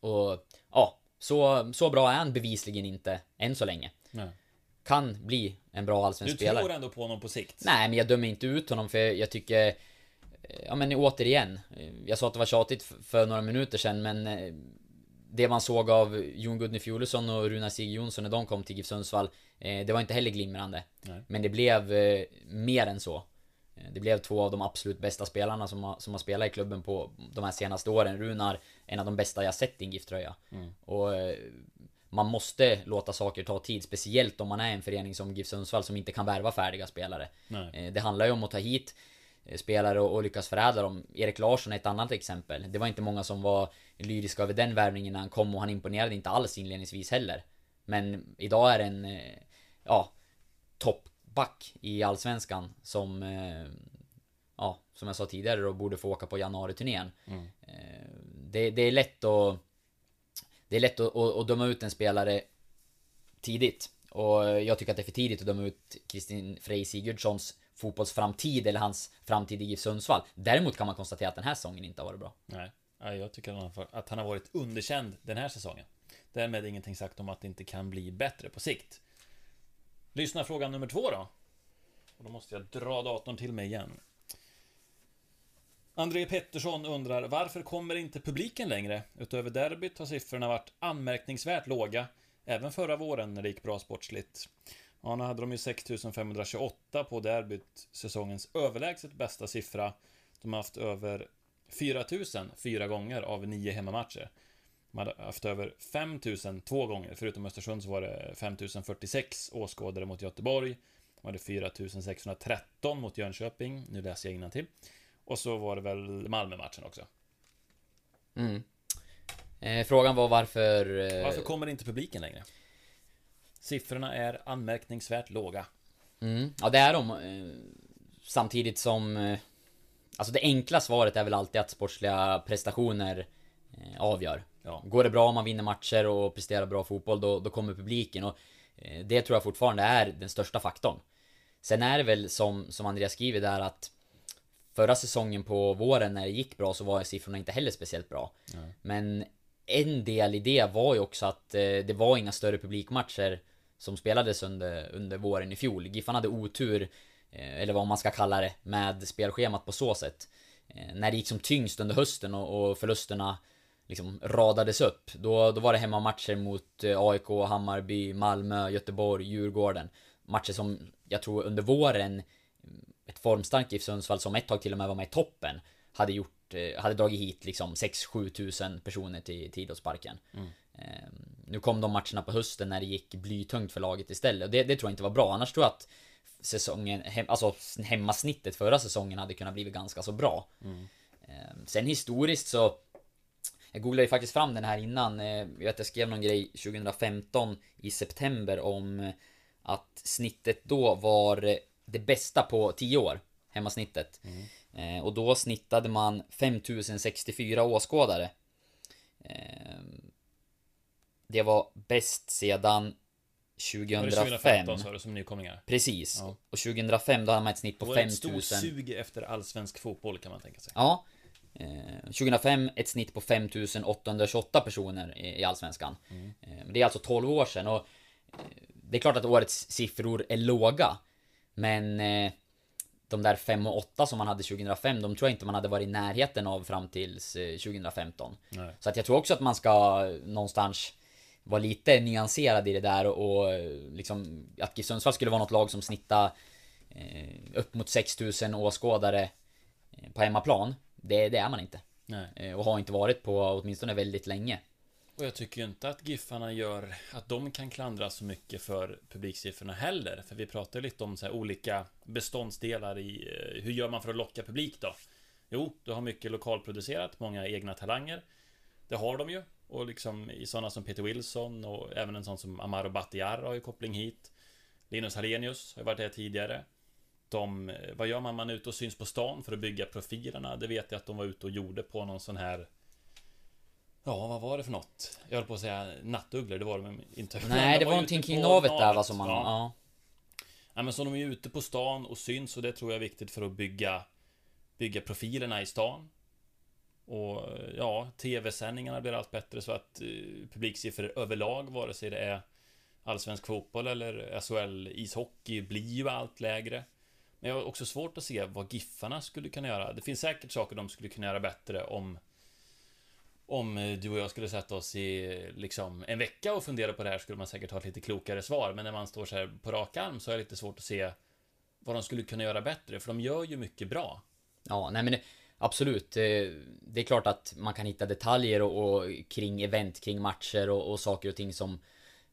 S2: Och ja, så, så bra är han bevisligen inte än så länge
S3: Nej.
S2: Kan bli en bra
S3: Du
S2: allsvensk spelare
S3: tror ändå på honom på sikt?
S2: Nej, men jag dömer inte ut honom för jag tycker... eh, Ja men återigen. eh, Jag sa att det var tjatigt för några minuter sedan men... Det man såg av Jon Gudny Fjolesson och Runar Sig Jonsson när de kom till GIF Sundsvall eh, Det var inte heller glimrande.
S3: Nej.
S2: Men det blev eh, mer än så. Eh, Det blev två av de absolut bästa spelarna som har, som har spelat i klubben på de här senaste åren. Runar, en av de bästa jag sett i en GIF-tröja. Och eh, man måste låta saker ta tid, speciellt om man är en förening som GIF Sundsvall som inte kan värva färdiga spelare.
S3: Nej.
S2: Det handlar ju om att ta hit spelare och, och lyckas förädla dem. Erik Larsson är ett annat exempel. Det var inte många som var lyriska över den värvningen när han kom och han imponerade inte alls inledningsvis heller. Men idag är det en, eh, ja, toppback i Allsvenskan som, eh, ja, som jag sa tidigare då borde få åka på januari-turnén.
S3: Mm.
S2: Eh, Det, det är lätt att, det är lätt att, att, att döma ut en spelare tidigt. Och jag tycker att det är för tidigt att döma ut Kristin Frej Sigurdssons fotbollsframtid eller hans framtid i GIF Sundsvall. Däremot kan man konstatera att den här säsongen inte har varit bra.
S3: Nej, jag tycker att han- att han har varit underkänd den här säsongen. Därmed ingenting sagt om att det inte kan bli bättre på sikt. Lyssna fråga nummer två då. Och då måste jag dra datorn till mig igen. André Pettersson undrar varför kommer inte publiken längre? Utöver derbyt har siffrorna varit anmärkningsvärt låga. Även förra våren när det gick bra sportsligt. Ja, nu hade de ju 6528 på derbyt, säsongens överlägset bästa siffra. De har haft över 4000 fyra gånger av nio hemmamatcher. De hade haft över 5000 två gånger, förutom Östersund så var det 5046 åskådare mot Göteborg. De hade 4613 mot Jönköping, nu läser jag till. Och så var det väl Malmö-matchen också.
S2: Mm. Eh, frågan var varför... Eh,
S3: Varför kommer inte publiken längre? Siffrorna är anmärkningsvärt låga.
S2: Mm. Ja, det är de. eh, Samtidigt som... eh, Alltså det enkla svaret är väl alltid att sportsliga prestationer eh, avgör.
S3: Ja.
S2: Går det bra om man vinner matcher och presterar bra fotboll, då, då kommer publiken. Och det tror jag fortfarande är den största faktorn. Sen är det väl som, som Andreas skriver där att Förra säsongen på våren när det gick bra så var siffrorna inte heller speciellt bra. Men en del i det var ju också att det var inga större publikmatcher som spelades under, under våren i fjol. Giffan hade otur, eh, eller vad man ska kalla det, med spelschemat på så sätt. Eh, när det gick som tyngst under hösten och, och förlusterna liksom radades upp. Då, då var det hemmamatcher mot eh, AIK, Hammarby, Malmö, Göteborg, Djurgården. Matcher som jag tror under våren mm, ett formstarkt GIF Sundsvall som ett tag till och med var med i toppen hade gjort, hade dragit hit liksom 6-7 tusen personer till, till idrottsparken. Mm nu kom de matcherna på hösten när det gick blytungt för laget istället och det, det tror jag inte var bra. Annars tror jag att säsongen, hem, alltså hemmasnittet förra säsongen hade kunnat bli ganska så bra. Eh, sen historiskt så jag googlade ju faktiskt fram den här innan. eh, Jag vet jag skrev någon grej 2015 i september om att snittet då var det bästa på 10 år. Hemmasnittet. Eh, Och då snittade man 5064 åskådare. Eh, Det var bäst sedan
S3: Var det
S2: 2005.
S3: 2015 sa du som nykomlingar?
S2: Precis.
S3: Ja.
S2: Och 2005 då hade man ett snitt på
S3: Då är det ett stort
S2: 5000.
S3: sug efter allsvensk fotboll kan man tänka sig.
S2: Ja. Eh, 2005 ett snitt på 5828 personer i, Allsvenskan.
S3: Mm.
S2: Eh, det är alltså 12 år sedan och eh, det är klart att årets siffror är låga. Men eh, de där 5 och 8 som man hade 2005, de tror jag inte man hade varit i närheten av fram tills eh, 2015.
S3: Nej.
S2: Så att jag tror också att man ska någonstans vara lite nyanserad i det där och, och liksom att GIF Sundsvall skulle vara något lag som snittar eh, upp mot 6000 åskådare eh, på hemmaplan. Det, det är man inte. Eh, och har inte varit på åtminstone väldigt länge.
S3: Och jag tycker ju inte att Giffarna gör att de kan klandras så mycket för publiksiffrorna heller. För vi pratar lite om så här olika beståndsdelar i eh, hur gör man för att locka publik då? Jo, du har mycket lokalproducerat, många egna talanger. Det har de ju. Och liksom i sådana som Peter Wilson och även en sån som Amaro Batiar har ju koppling hit. Linus Hallenius har ju varit här tidigare. De, eh, vad gör man? Man är ute och syns på stan för att bygga profilerna. Det vet jag att de var ute och gjorde på någon sån här Ja, vad var det för något? Jag höll på att säga nattugglor, det var de inte.
S2: Nej,
S3: de
S2: det var
S3: ute
S2: någonting kring navet där va som man...
S3: Ja.
S2: Ja.
S3: ja, men så de är ute på stan och syns och det tror jag är viktigt för att bygga Bygga profilerna i stan. Och ja, tv-sändningarna blir allt bättre så att eh, publiksiffror överlag, vare sig det är Allsvensk fotboll eller SHL ishockey, blir ju allt lägre. Men jag har också svårt att se vad Giffarna skulle kunna göra. Det finns säkert saker de skulle kunna göra bättre om om eh, du och jag skulle sätta oss i liksom en vecka och fundera på det här skulle man säkert ha ett lite klokare svar. Men när man står så här på rak arm så är det lite svårt att se vad de skulle kunna göra bättre, för de gör ju mycket bra.
S2: Ja, nej men det, absolut. Det är klart att man kan hitta detaljer och, och kring event, kring matcher och, och saker och ting som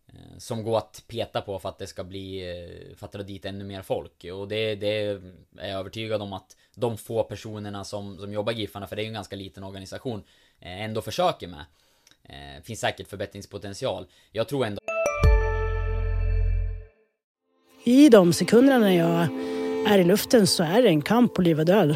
S2: eh, Som går att peta på för att det ska bli, eh, för att dra dit ännu mer folk. Och det, det är jag övertygad om att de få personerna som, som jobbar i Giffarna, för det är ju en ganska liten organisation, eh, ändå försöker med. Finns säkert förbättringspotential. Jag tror ändå
S4: I de sekunderna när jag är i luften så är det en kamp på liv och död.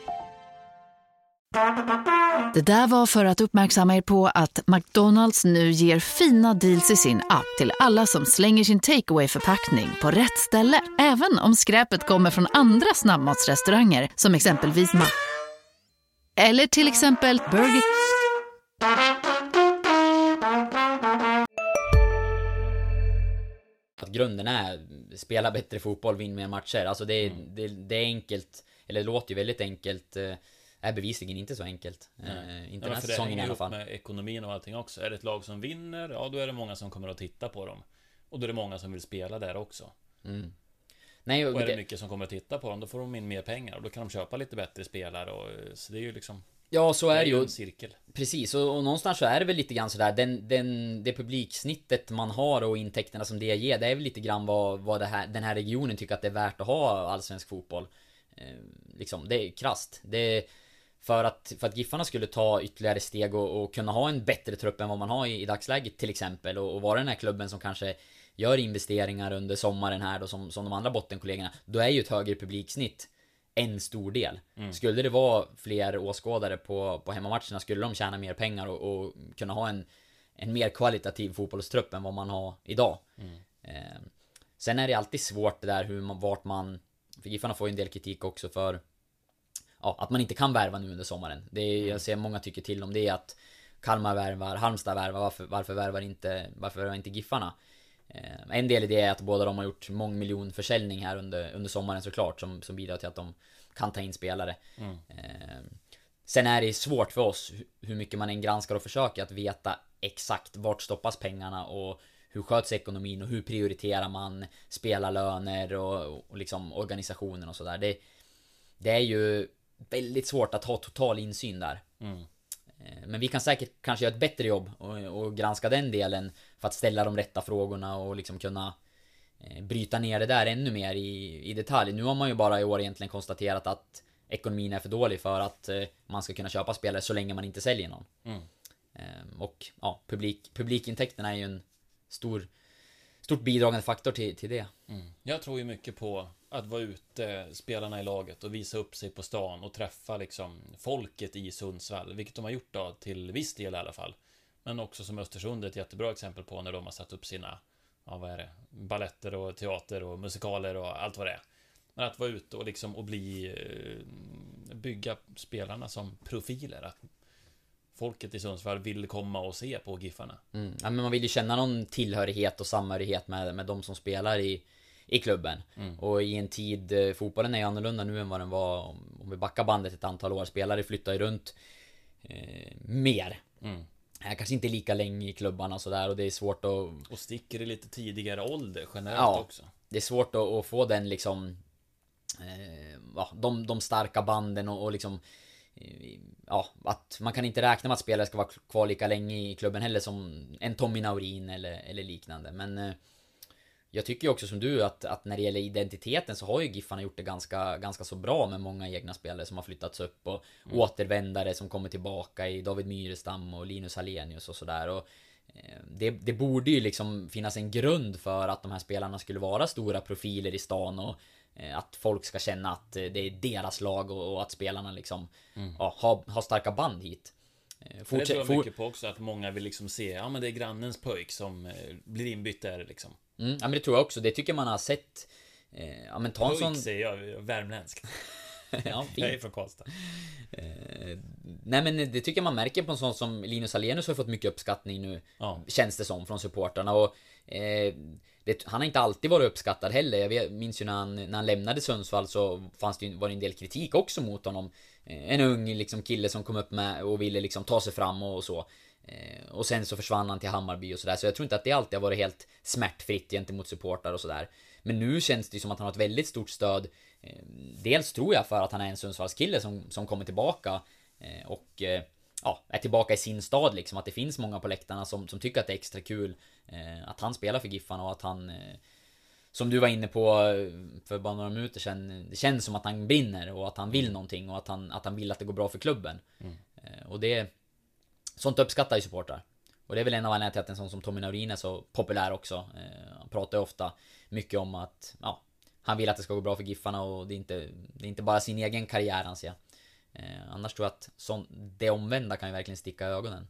S5: Det där var för att uppmärksamma er på att McDonalds nu ger fina deals i sin app till alla som slänger sin takeaway förpackning på rätt ställe. Även om skräpet kommer från andra snabbmatsrestauranger som exempelvis Ma... Eller till exempel Burger...
S2: att grunden är spela bättre fotboll, vinn mer matcher. Alltså det, är det, det är enkelt, eller det låter ju väldigt enkelt. Eh, eh, Är bevisligen inte så enkelt. Eh, inte den här
S3: för det
S2: säsongen i alla fall.
S3: med ekonomin och allting också. Är det ett lag som vinner, ja då är det många som kommer att titta på dem. Och då är det många som vill spela där också.
S2: Nej, och
S3: Och är det
S2: det,
S3: mycket som kommer att titta på dem, då får de in mer pengar. Och då kan de köpa lite bättre spelare och så det är ju liksom...
S2: ja, så är det ju.
S3: en cirkel.
S2: Precis, och, och någonstans så är det väl lite grann sådär, den, den, det publiksnittet man har och intäkterna som det ger, det är väl lite grann vad, vad det här, den här regionen tycker att det är värt att ha allsvensk fotboll. Eh, liksom, det är krasst. Det för att, för att Giffarna skulle ta ytterligare steg och, och kunna ha en bättre trupp än vad man har i, i dagsläget till exempel och, och vara den här klubben som kanske gör investeringar under sommaren här då som, som de andra bottenkollegorna. Då är ju ett högre publiksnitt en stor del. Skulle det vara fler åskådare på, på hemmamatcherna skulle de tjäna mer pengar och, och kunna ha en, en mer kvalitativ fotbollstrupp än vad man har idag. Eh, sen är det alltid svårt det där hur man, vart man... För Giffarna får ju en del kritik också för ja, att man inte kan värva nu under sommaren. Det är, jag ser många tycker till om det att Kalmar värvar, Halmstad värvar, varför, varför värvar inte, varför värvar inte Giffarna? Eh, en del i det är att båda de har gjort mångmiljonförsäljning här under, under sommaren såklart som, som bidrar till att de kan ta in spelare. Eh, sen är det svårt för oss hu- hur mycket man än granskar och försöker att veta exakt vart stoppas pengarna och hur sköts ekonomin och hur prioriterar man spelarlöner och, och liksom organisationen och sådär. Det, det är ju väldigt svårt att ha total insyn där. Eh, Men vi kan säkert kanske göra ett bättre jobb och, och granska den delen för att ställa de rätta frågorna och liksom kunna eh, bryta ner det där ännu mer i, i detalj. Nu har man ju bara i år egentligen konstaterat att ekonomin är för dålig för att eh, man ska kunna köpa spelare så länge man inte säljer någon. Eh, och ja, publik, publikintäkterna är ju en stor, stort bidragande faktor till, till det.
S3: Jag tror ju mycket på att vara ute, spelarna i laget och visa upp sig på stan och träffa liksom folket i Sundsvall, vilket de har gjort då till viss del i alla fall. Men också som Östersund är ett jättebra exempel på när de har satt upp sina, ja vad är det, balletter och teater och musikaler och allt vad det är. Men att vara ute och liksom och bli, eh, bygga spelarna som profiler. Att folket i Sundsvall vill komma och se på Giffarna.
S2: Mm. Ja, men man vill ju känna någon tillhörighet och samhörighet med, med de som spelar i, i klubben. Och i en tid, eh, fotbollen är annorlunda nu än vad den var om, om vi backar bandet ett antal år. Spelare flyttar ju runt eh, mer. Här kanske inte lika länge i klubbarna och sådär och det är svårt att
S3: Och sticker i lite tidigare ålder generellt
S2: Ja.
S3: också.
S2: det är svårt att, att få den liksom eh, ja, de, de starka banden och, och liksom eh, Ja, att man kan inte räkna med att spelare ska vara kvar lika länge i klubben heller som en Tommy Naurin eller, eller liknande men eh, Jag tycker ju också som du att, att när det gäller identiteten så har ju Giffarna gjort det ganska, ganska så bra med många egna spelare som har flyttats upp och återvändare som kommer tillbaka i David Myrestam och Linus Hallenius och sådär och eh, det, det borde ju liksom finnas en grund för att de här spelarna skulle vara stora profiler i stan och eh, att folk ska känna att eh, det är deras lag och, att spelarna liksom ja, har, har starka band hit.
S3: För det
S2: fortsätt-
S3: tror jag mycket på också, att många vill liksom se, ja men det är grannens pojk som blir inbytt där liksom.
S2: Mm, ja men det tror jag också. Det tycker man har sett. Eh, ja men ta en sån...
S3: Säger jag, värmländsk.
S2: ja,
S3: Jag
S2: fint.
S3: är från Karlstad.
S2: Eh, nej men det tycker jag man märker på en sån som Linus Alenius har fått mycket uppskattning nu.
S3: Ja.
S2: Känns det som från supportrarna och eh, det, han har inte alltid varit uppskattad heller. Jag vet, minns ju när han, när han lämnade Sundsvall så fanns det ju, var det en del kritik också mot honom. Eh, En ung liksom kille som kom upp med och ville liksom ta sig fram och så. Eh, Och sen så försvann han till Hammarby och sådär. Så jag tror inte att det alltid har varit helt smärtfritt gentemot supportrar och sådär. Men nu känns det ju som att han har ett väldigt stort stöd. Eh, Dels tror jag för att han är en Sundsvallskille som, som kommer tillbaka. eh, Och ja, är tillbaka i sin stad liksom. Att det finns många på läktarna som, som tycker att det är extra kul. Att han spelar för Giffarna och att han som du var inne på för bara några minuter sedan. Det känns som att han brinner och att han vill någonting och att han, att han vill att det går bra för klubben. Eh, Och det... Sånt uppskattar ju supportrar. Och det är väl en av anledningarna till att en sån som Tommy Naurin är så populär också. Eh, Han pratar ju ofta mycket om att, ja, han vill att det ska gå bra för Giffarna och det är inte, det är inte bara sin egen karriär han ser. Eh, annars tror jag att sån, det omvända kan ju verkligen sticka i ögonen.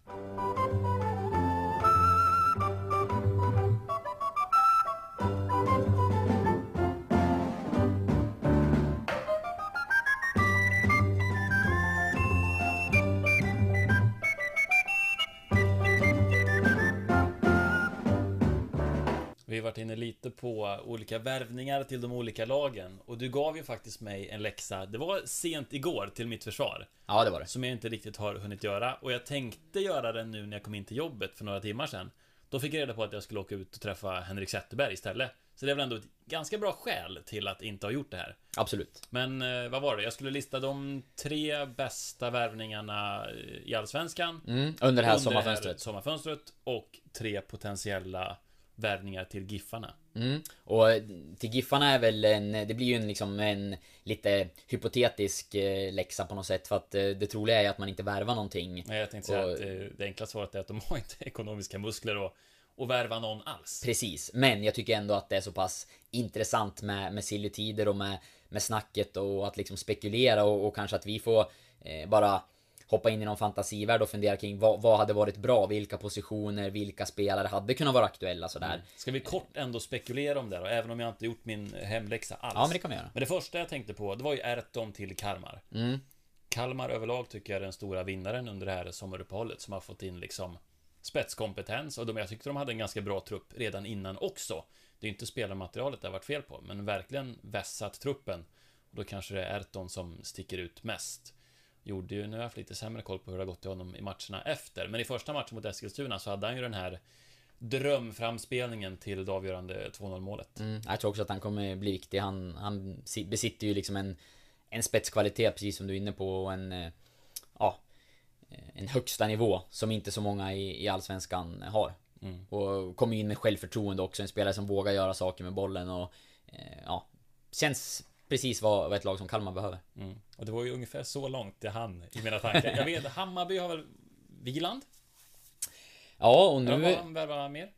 S3: Varit inne lite på olika värvningar till de olika lagen och du gav ju faktiskt mig en läxa. Det var sent igår till mitt försvar.
S2: Ja, det var det.
S3: Som jag inte riktigt har hunnit göra och jag tänkte göra den nu när jag kom in till jobbet för några timmar sedan. Då fick jag reda på att jag skulle åka ut och träffa Henrik Zetterberg istället. Så det är väl ändå ett ganska bra skäl till att inte ha gjort det här.
S2: Absolut.
S3: Men eh, vad var det? Jag skulle lista de tre bästa värvningarna eh, i Allsvenskan.
S2: Mm, under det här sommarfönstret.
S3: sommarfönstret. Och tre potentiella värvningar till Giffarna.
S2: Mm. Och till Giffarna är väl en, det blir ju en liksom en lite hypotetisk eh, läxa på något sätt för att eh, det troliga är att man inte värvar någonting.
S3: Men jag tänkte säga
S2: Och-
S3: att eh, det enkla svaret är att de har inte ekonomiska muskler och, och värva någon alls.
S2: Precis, men jag tycker ändå att det är så pass intressant med, med silly tider och med, med snacket och att liksom spekulera och, och kanske att vi får eh, bara hoppa in i någon fantasivärld och fundera kring vad, vad hade varit bra, vilka positioner, vilka spelare hade kunnat vara aktuella sådär.
S3: Ska vi kort ändå spekulera om det då, även om jag inte gjort min hemläxa alls?
S2: Ja, men det kan vi göra.
S3: Men det första jag tänkte på, det var ju Erton till Kalmar.
S2: Mm.
S3: Kalmar överlag tycker jag är den stora vinnaren under det här sommaruppehållet som har fått in liksom spetskompetens och de, jag tyckte de hade en ganska bra trupp redan innan också. Det är inte spelarmaterialet det har varit fel på, men verkligen vässat truppen. Och då kanske det är Erton som sticker ut mest. Gjorde ju, nu har jag haft lite sämre koll på hur det har gått till honom i matcherna efter, men i första matchen mot Eskilstuna så hade han ju den här drömframspelningen till det avgörande 2-0 målet.
S2: Mm. Jag tror också att han kommer bli viktig. Han, han si- besitter ju liksom en, en spetskvalitet precis som du är inne på och en, eh, ja, en högsta nivå som inte så många i, i Allsvenskan har.
S3: Mm.
S2: Och kommer in med självförtroende också, en spelare som vågar göra saker med bollen och eh, ja, känns precis vad, vad ett lag som Kalmar behöver.
S3: Mm. Och det var ju ungefär så långt det hann i mina tankar. Jag vet, Hammarby har väl Wieland?
S2: Ja, och nu...
S3: han mer?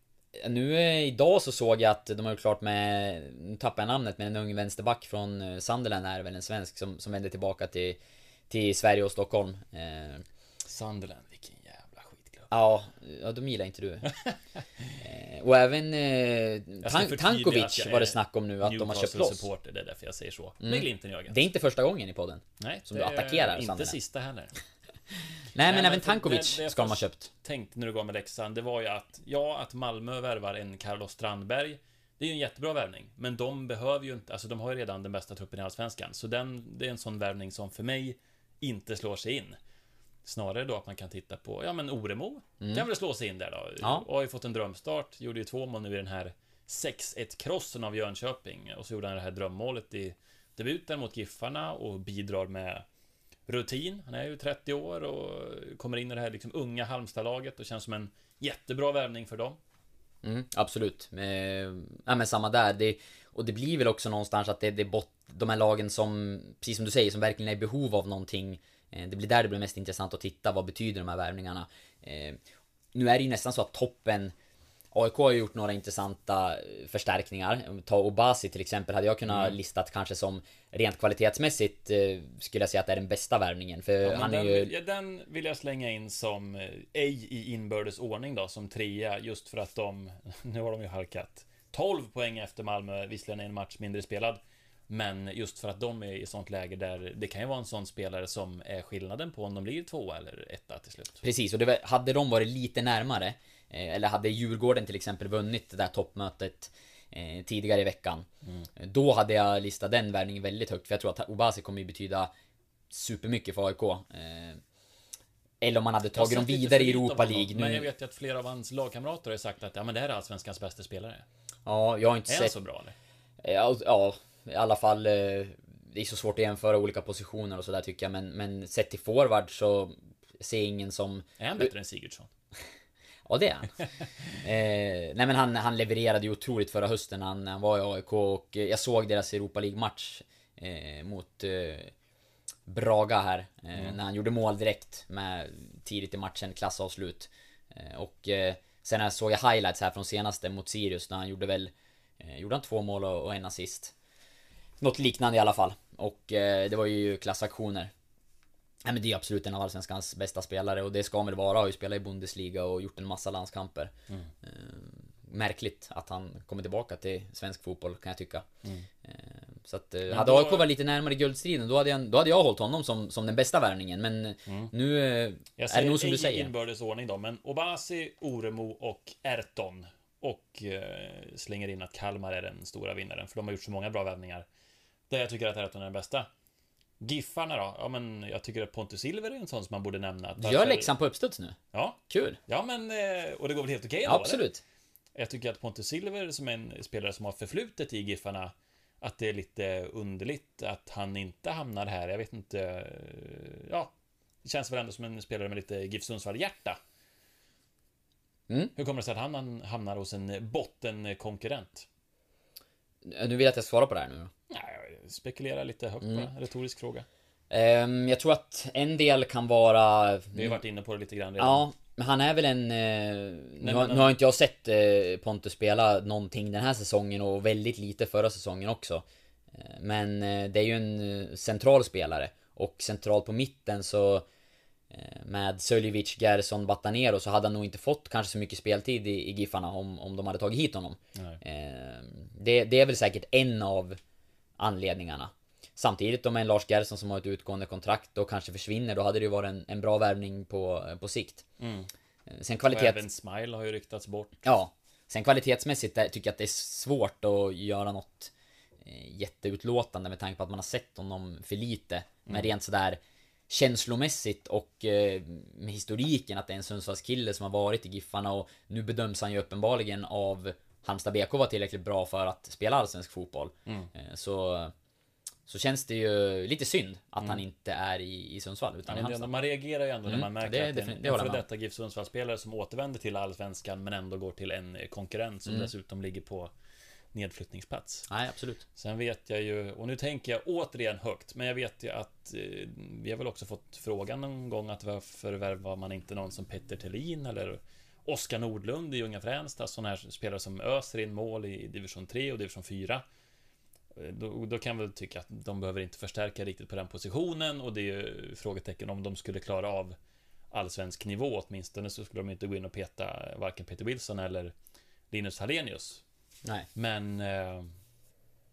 S2: Nu eh, idag så såg jag att de har gjort klart med, nu tappar jag namnet, men en ung vänsterback från eh, Sunderland är väl en svensk som, som vänder tillbaka till, till Sverige och Stockholm. Eh,
S3: Sunderland.
S2: Ja, ja, de gillar inte du. eh, och även eh, Tan- Tankovic var det snack om nu att de har köpt loss.
S3: supporter, det är därför jag säger så.
S2: Mm.
S3: Med glimten i ögat.
S2: Det är inte första gången i podden.
S3: Nej,
S2: som du attackerar
S3: inte
S2: Sunderland.
S3: sista heller.
S2: Nej, men även
S3: för
S2: Tankovic
S3: det- det
S2: ska de ha köpt.
S3: Tänkte när du gav mig läxan, det var ju att, ja, att Malmö värvar en Carlos Strandberg. Det är ju en jättebra värvning, men de behöver ju inte, alltså de har ju redan den bästa truppen i Allsvenskan. Så den, det är en sån värvning som för mig inte slår sig in. Snarare då att man kan titta på, ja men Oremo
S2: Mm.
S3: kan väl slå sig in där då.
S2: Ja.
S3: Och har ju fått en drömstart, gjorde ju två mål nu i den här 6-1-krossen av Jönköping. Och så gjorde han det här drömmålet i debuten mot Giffarna och bidrar med rutin. Han är ju 30 år och kommer in i det här liksom unga Halmstad-laget och känns som en jättebra värvning för dem.
S2: Mm, absolut. Ja men samma där. Det, och det blir väl också någonstans att det, det är bot, de här lagen som, precis som du säger, som verkligen är i behov av någonting. Eh, det blir där det blir mest intressant att titta. Vad betyder de här värvningarna? Eh, nu är det ju nästan så att toppen AIK har gjort några intressanta eh, förstärkningar. Ta Obasi till exempel, hade jag kunnat
S3: Mm.
S2: listat kanske som rent kvalitetsmässigt skulle jag säga att det är den bästa värvningen. För
S3: Ja,
S2: han är
S3: den,
S2: ju...
S3: ja, den vill jag slänga in som ej i inbördes ordning då, som trea, just för att de, nu har de ju halkat 12 poäng efter Malmö, visserligen en match mindre spelad. Men just för att de är i sånt läge där det kan ju vara en sån spelare som är skillnaden på om de blir två eller etta till slut.
S2: Precis, och det hade de varit lite närmare eh, Eller hade Djurgården till exempel vunnit det där toppmötet eh, tidigare i veckan.
S3: Mm.
S2: Då hade jag listat den värvningen väldigt högt, för jag tror att Obasi kommer ju betyda supermycket för AIK. Eh, eller om man hade tagit dem vidare i Europa League.
S3: Men jag vet ju att flera av hans lagkamrater har sagt att ja, men det här är Allsvenskans bästa spelare.
S2: ja, jag har inte
S3: Är
S2: sett...
S3: så bra eller?
S2: Ja, ja, i alla fall. eh, Det är så svårt att jämföra olika positioner och sådär tycker jag, men, men sett till forward så ser jag ingen som...
S3: Är han bättre än Sigurdsson?
S2: Ja, det är han. eh, nej men han, han levererade ju otroligt förra hösten när han, han var i AIK och jag såg deras Europa League-match eh, mot eh, Braga här. Eh, När han gjorde mål direkt med tidigt i matchen, klassavslut. Eh, och sen såg jag highlights här från senaste mot Sirius när han gjorde väl... Gjorde han två mål och, och en assist. Något liknande i alla fall. Och eh, det var ju klassaktioner. Nej men det är absolut en av Allsvenskans bästa spelare och det ska han väl vara. Har ju spelat i Bundesliga och gjort en massa landskamper. Eh, märkligt att han kommer tillbaka till svensk fotboll kan jag tycka. Eh, så att, eh, hade
S3: då-
S2: AIK varit lite närmare guldstriden då hade jag, då hade jag hållit honom som, som den bästa värvningen. Men nu eh,
S3: Jag
S2: är det
S3: säger
S2: nog som du
S3: i
S2: säger.
S3: inbördes ordning då, men Obasi, Oremo och Erton. Och eh, slänger in att Kalmar är den stora vinnaren, för de har gjort så många bra värvningar. Där jag tycker att Erton är den bästa. Giffarna då? Ja, men jag tycker att Pontus Silver är en sån som man borde nämna.
S2: Du gör läxan på uppstuds nu.
S3: Ja,
S2: Kul.
S3: ja men... eh, Och det går väl helt okej
S2: Ja,
S3: ändå, eller?
S2: absolut.
S3: Jag tycker att Pontus Silver som är en spelare som har förflutet i Giffarna Att det är lite underligt att han inte hamnar här. Jag vet inte. eh, Ja, det känns väl ändå som en spelare med lite GIF Sundsvall-hjärta.
S2: Mm.
S3: Hur kommer det sig att han hamnar hos en bottenkonkurrent?
S2: Nu vill jag att jag svarar på det här nu.
S3: Nej, jag spekulerar lite högt
S2: Mm.
S3: bara. Retorisk fråga.
S2: Ehm, jag tror att en del kan vara...
S3: Vi har varit inne på det lite grann redan.
S2: Ja, men han är väl en... Eh, nu, har, nu har inte jag sett eh, Pontus spela någonting den här säsongen och väldigt lite förra säsongen också. Eh, men eh, det är ju en eh, central spelare. Och centralt på mitten så... Med Söljevic, Gerson, Batanero så hade han nog inte fått kanske så mycket speltid i, i Giffarna om, om de hade tagit hit honom.
S3: Nej.
S2: Eh, det, det är väl säkert en av anledningarna. Samtidigt om en Lars Gerson som har ett utgående kontrakt och kanske försvinner, då hade det ju varit en, en bra värvning på, på sikt.
S3: Mm.
S2: Eh, Sen
S3: Och
S2: kvalitet...
S3: även Smile har ju ryktats bort.
S2: Ja. Sen kvalitetsmässigt där, tycker jag att det är svårt att göra något eh, jätteutlåtande med tanke på att man har sett honom för lite. Men rent sådär känslomässigt och eh, med historiken att det är en Sundsvallskille som har varit i Giffarna och nu bedöms han ju uppenbarligen av Halmstad BK vara tillräckligt bra för att spela allsvensk fotboll. Eh, så så känns det ju lite synd att han inte är i, i Sundsvall utan i
S3: Men det,
S2: Halmstad.
S3: man reagerar ju ändå när
S2: Mm,
S3: man märker
S2: det
S3: att det en,
S2: det
S3: en före detta GIF Sundsvall-spelare som återvänder till Allsvenskan men ändå går till en konkurrent som
S2: Mm.
S3: dessutom ligger på nedflyttningsplats.
S2: Nej, absolut.
S3: Sen vet jag ju, och nu tänker jag återigen högt, men jag vet ju att eh, vi har väl också fått frågan någon gång att varför värvar man inte någon som Petter Thelin eller Oskar Nordlund i Unga Fränsta, sådana här spelare som öser in mål i division 3 och division 4. Eh, Då, då kan väl tycka att de behöver inte förstärka riktigt på den positionen och det är ju frågetecken om de skulle klara av allsvensk nivå åtminstone så skulle de inte gå in och peta varken Peter Wilson eller Linus Hallenius.
S2: Nej.
S3: Men eh,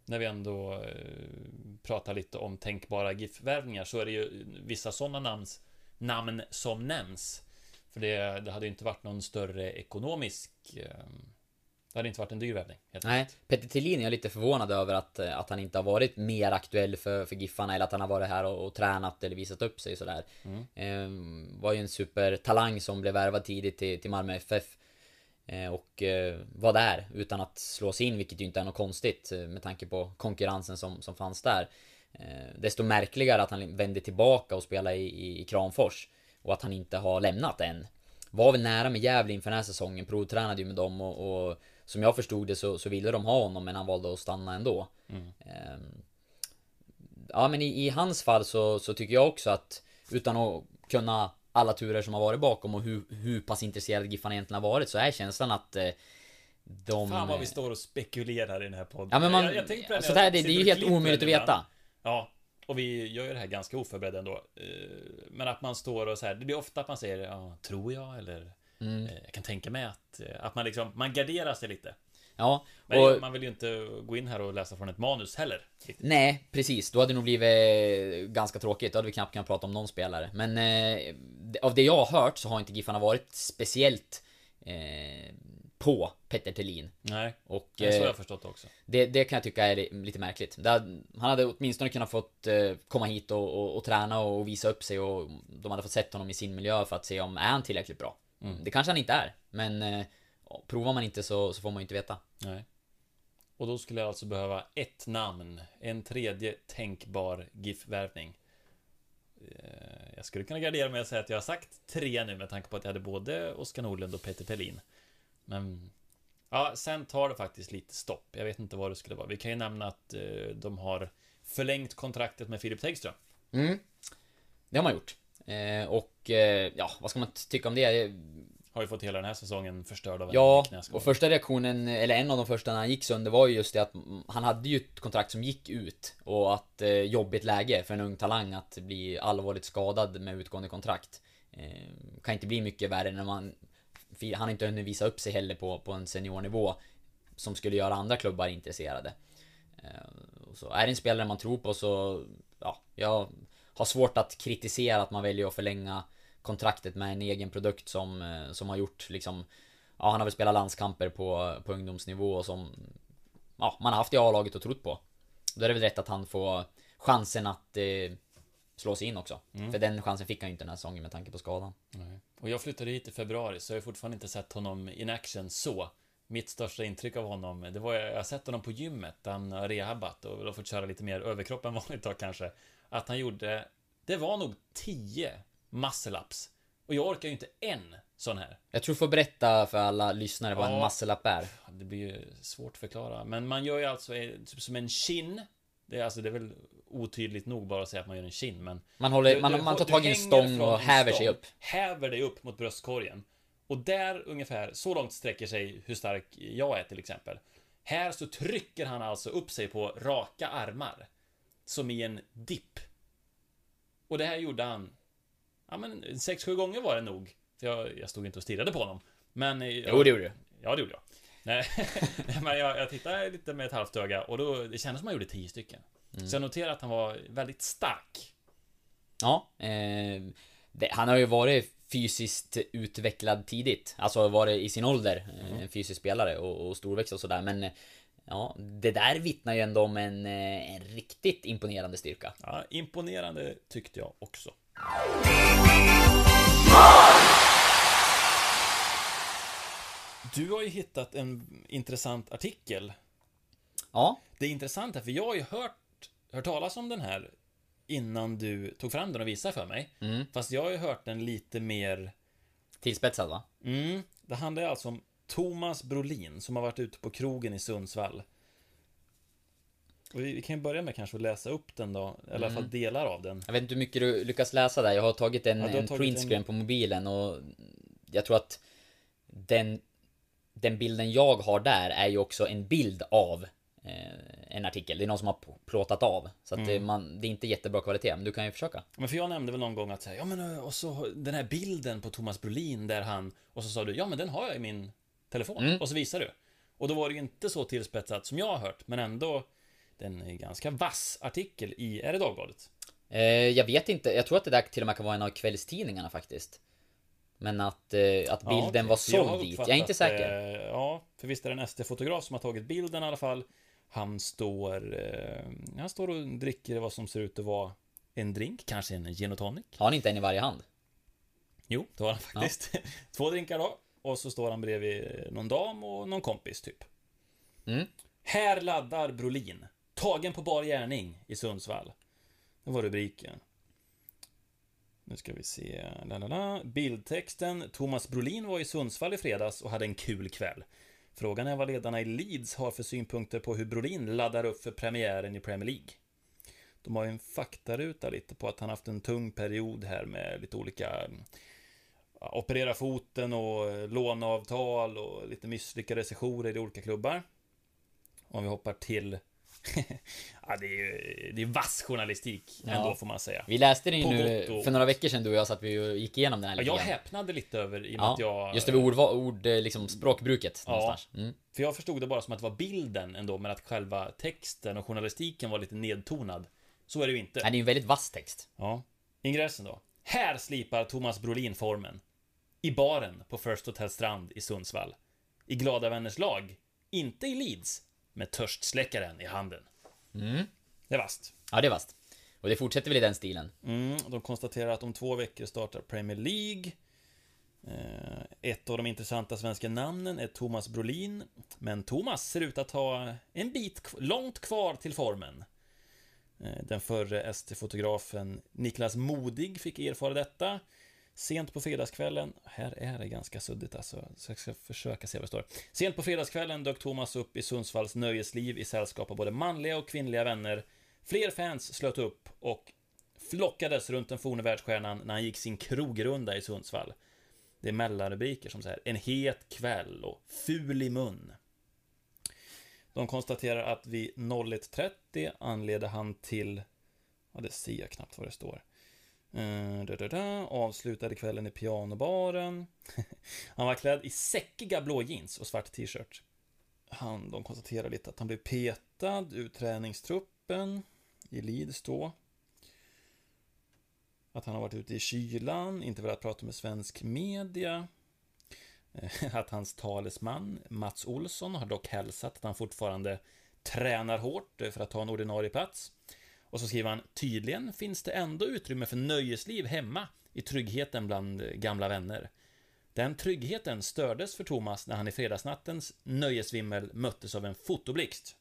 S3: när vi ändå eh, pratar lite om tänkbara GIF-värvningar så är det ju vissa sådana namns, namn som nämns. För det, det hade inte varit någon större ekonomisk... Eh, det hade inte varit en dyr värvning.
S2: Nej. Petter Thelin är jag lite förvånad över att, eh, att han inte har varit mer aktuell för, för Giffarna eller att han har varit här och, och tränat eller visat upp sig sådär. Ehm, var ju en supertalang som blev värvad tidigt till, till Malmö FF. Eh, och eh, var där utan att slå sig in, vilket ju inte är något konstigt eh, med tanke på konkurrensen som, som fanns där. Eh, desto märkligare att han vände tillbaka och spelade i, i, i Kramfors. Och att han inte har lämnat än. Var väl nära med Gävle inför den här säsongen, provtränade ju med dem och, och som jag förstod det så, så ville de ha honom men han valde att stanna ändå. Ehm, ja men i, i hans fall så, så tycker jag också att utan att kunna alla turer som har varit bakom och hur, hur pass intresserade Giffarna egentligen har varit så är känslan att eh, de...
S3: Fan vad vi står och spekulerar i den här podden.
S2: Ja men man,
S3: Jag- jag tänkte på det när
S2: så
S3: jag
S2: där, det, det är ju helt omöjligt att veta.
S3: Ja, och vi gör ju det här ganska oförberedda ändå. Eh, Men att man står och så här, det blir ofta att man säger ja, tror jag eller
S2: Mm.
S3: eh, jag kan tänka mig att, eh, att man liksom, man garderar sig lite.
S2: Ja, och...
S3: man vill ju inte gå in här och läsa från ett manus heller.
S2: Nej, precis. Då hade det nog blivit ganska tråkigt. Då hade vi knappt kunnat prata om någon spelare. Men eh, av det jag har hört så har inte Giffarna varit speciellt eh, på Petter Thelin.
S3: Nej,
S2: Och
S3: det är så
S2: eh,
S3: jag har förstått det också.
S2: det, det kan jag tycka är li- lite märkligt. Han hade åtminstone kunnat fått eh, komma hit och, och, och träna och visa upp sig och de hade fått sett honom i sin miljö för att se om är han tillräckligt bra. Det kanske han inte är, men eh, provar man inte så, så får man ju inte veta.
S3: Nej. Och då skulle jag alltså behöva ett namn, en tredje tänkbar GIF-värvning. Eh, Jag skulle kunna gardera mig och säga att jag har sagt tre nu med tanke på att jag hade både Oskar Nordlund och Peter Thelin. Men ja, sen tar det faktiskt lite stopp. Jag vet inte vad det skulle vara. Vi kan ju nämna att eh, de har förlängt kontraktet med Filip Tegström.
S2: Mm. Det har man gjort. Eh, och eh, ja, vad ska man tycka om det?
S3: Har ju fått hela den här säsongen förstörd av en
S2: Ja, och första reaktionen, eller en av de första när han gick sönder var ju just det att han hade ju ett kontrakt som gick ut och att eh, jobbigt läge för en ung talang att bli allvarligt skadad med utgående kontrakt. Eh, kan inte bli mycket värre när man han har inte hunnit visa upp sig heller på, på en seniornivå som skulle göra andra klubbar intresserade. Eh, så är det en spelare man tror på så, ja, jag har svårt att kritisera att man väljer att förlänga kontraktet med en egen produkt som, eh, som har gjort liksom Ja, han har väl spelat landskamper på, på ungdomsnivå och som Ja, man har haft i A-laget och trott på. Då är det väl rätt att han får chansen att eh, slå sig in också. För den chansen fick han ju inte den här säsongen med tanke på skadan.
S3: Nej. Och jag flyttade hit i februari, så jag har fortfarande inte sett honom in action så. Mitt största intryck av honom, det var jag har sett honom på gymmet, där han har rehabbat och har fått köra lite mer överkropp än vanligt då kanske. Att han gjorde, det var nog 10 muscle-ups. Och jag orkar ju inte en sån här.
S2: Jag tror du får berätta för alla lyssnare vad
S3: Ja.
S2: en muscle-up är.
S3: Det blir ju svårt att förklara. Men man gör ju alltså typ som en kin. Det är alltså, det är väl otydligt nog bara att säga att man gör en kin, men
S2: Man, håller,
S3: Du-
S2: man,
S3: du-
S2: man tar tag i en stång och häver sig upp.
S3: Häver dig upp mot bröstkorgen. Och där ungefär, så långt sträcker sig hur stark jag är till exempel. Här så trycker han alltså upp sig på raka armar. Som i en dipp. Och det här gjorde han, ja men 6-7 gånger var det nog. För jag, jag stod inte och stirrade på honom. Men... eh,
S2: Jo, det gjorde du.
S3: Ja, det gjorde jag. Nej, men jag, jag tittade lite med ett halvt öga och då, det kändes som att han gjorde 10 stycken.
S2: Mm.
S3: Så jag noterade att han var väldigt stark.
S2: Ja, eh, det, han har ju varit fysiskt utvecklad tidigt. Alltså varit i sin ålder, eh, en fysisk spelare och, och storväxt och sådär. Men eh, ja, det där vittnar ju ändå om en, eh, en riktigt imponerande styrka.
S3: Ja, imponerande tyckte jag också. Du har ju hittat en intressant artikel.
S2: Ja,
S3: Det är intressant här, för jag har ju hört, hört talas om den här innan du tog fram den och visade för mig.
S2: Mm.
S3: Fast jag har ju hört den lite mer...
S2: tillspetsad va?
S3: Mm, det handlar alltså om Thomas Brolin som har varit ute på krogen i Sundsvall. Och vi, vi kan ju börja med kanske att läsa upp den då, eller i alla fall delar av den.
S2: Jag vet inte hur mycket du lyckas läsa där. Jag har tagit en,
S3: Ja, har
S2: en
S3: tagit
S2: printscreen
S3: en-
S2: på mobilen och jag tror att den, den bilden jag har där är ju också en bild av eh, en artikel. Det är någon som har plåtat av. Så att det, man, det är inte jättebra kvalitet, men du kan ju försöka.
S3: Men för jag nämnde väl någon gång att säga, ja men och så den här bilden på Thomas Brolin där han, och så sa du, ja men den har jag i min telefon.
S2: Mm.
S3: Och så visar du. Och då var det ju inte så tillspetsat som jag har hört, men ändå en ganska vass artikel i, är det Dagbladet?
S2: Eh, jag vet inte, jag tror att det där till och med kan vara en av kvällstidningarna faktiskt. Men att, eh, att bilden
S3: okej.
S2: var såld dit, jag är inte säker.
S3: eh, ja, för visst är det en SD-fotograf som har tagit bilden i alla fall. Han står, eh, han står och dricker vad som ser ut att vara en drink, kanske en gin och tonic.
S2: Har han inte en i varje hand?
S3: Jo, det har han faktiskt. Två drinkar då. Och så står han bredvid någon dam och någon kompis typ.
S2: Mm.
S3: Här laddar Brolin. Tagen på bar gärning i Sundsvall. Det var rubriken. Nu ska vi se. Lalala. Bildtexten. Thomas Brolin var i Sundsvall i fredags och hade en kul kväll. Frågan är vad ledarna i Leeds har för synpunkter på hur Brolin laddar upp för premiären i Premier League. De har ju en faktaruta lite på att han haft en tung period här med lite olika ja, operera foten och låneavtal och lite misslyckade sessioner i olika klubbar. Om vi hoppar till ja, det är ju det är vass journalistik
S2: Ja.
S3: ändå får man säga.
S2: Vi läste den ju nu
S3: och-
S2: för några veckor sedan du och jag satt vi och gick igenom den här lite
S3: jag häpnade lite över i och med
S2: Ja,
S3: att jag...
S2: just över ord, ord, eh, liksom språkbruket
S3: Ja.
S2: någonstans. Mm.
S3: För jag förstod det bara som att det var bilden ändå, men att själva texten och journalistiken var lite nedtonad. Så är det ju inte.
S2: Nej, det är ju en väldigt vass text.
S3: Ja. Ingressen då. Här slipar Thomas Brolin formen. I baren på First Hotel Strand i Sundsvall. i glada vänners lag. Inte i Leeds, med törstsläckaren i handen.
S2: Mm.
S3: Det är vasst.
S2: Ja, det är vasst. Och det fortsätter väl i den stilen.
S3: Mm, de konstaterar att om två veckor startar Premier League. Eh, Ett av de intressanta svenska namnen är Thomas Brolin. Men Thomas ser ut att ha en bit långt kvar till formen. Eh, Den förre ST-fotografen Niklas Modig fick erfara detta. Sent på fredagskvällen, här är det ganska suddigt alltså, så jag ska försöka se vad det står. Sent på fredagskvällen dök Thomas upp i Sundsvalls nöjesliv i sällskap av både manliga och kvinnliga vänner. Fler fans slöt upp och flockades runt den forne världsstjärnan när han gick sin krogrunda i Sundsvall. Det är mellanrubriker som så här, en het kväll och ful i mun. De konstaterar att vid 01.30 anleder han till, ja det ser jag knappt vad det står. Uh, da, da, da, avslutade kvällen i pianobaren. han var klädd i säckiga blå jeans och svart t-shirt. Han, de konstaterar lite att han blev petad ur träningstruppen i Leeds då. Att han har varit ute i kylan, inte velat prata med svensk media. Eh, att hans talesman Mats Olsson har dock hälsat att han fortfarande tränar hårt för att ta en ordinarie plats. Och så skriver han Tydligen finns det ändå utrymme för nöjesliv hemma i tryggheten bland gamla vänner. Den tryggheten stördes för Thomas när han i fredagsnattens nöjesvimmel möttes av en fotoblixt.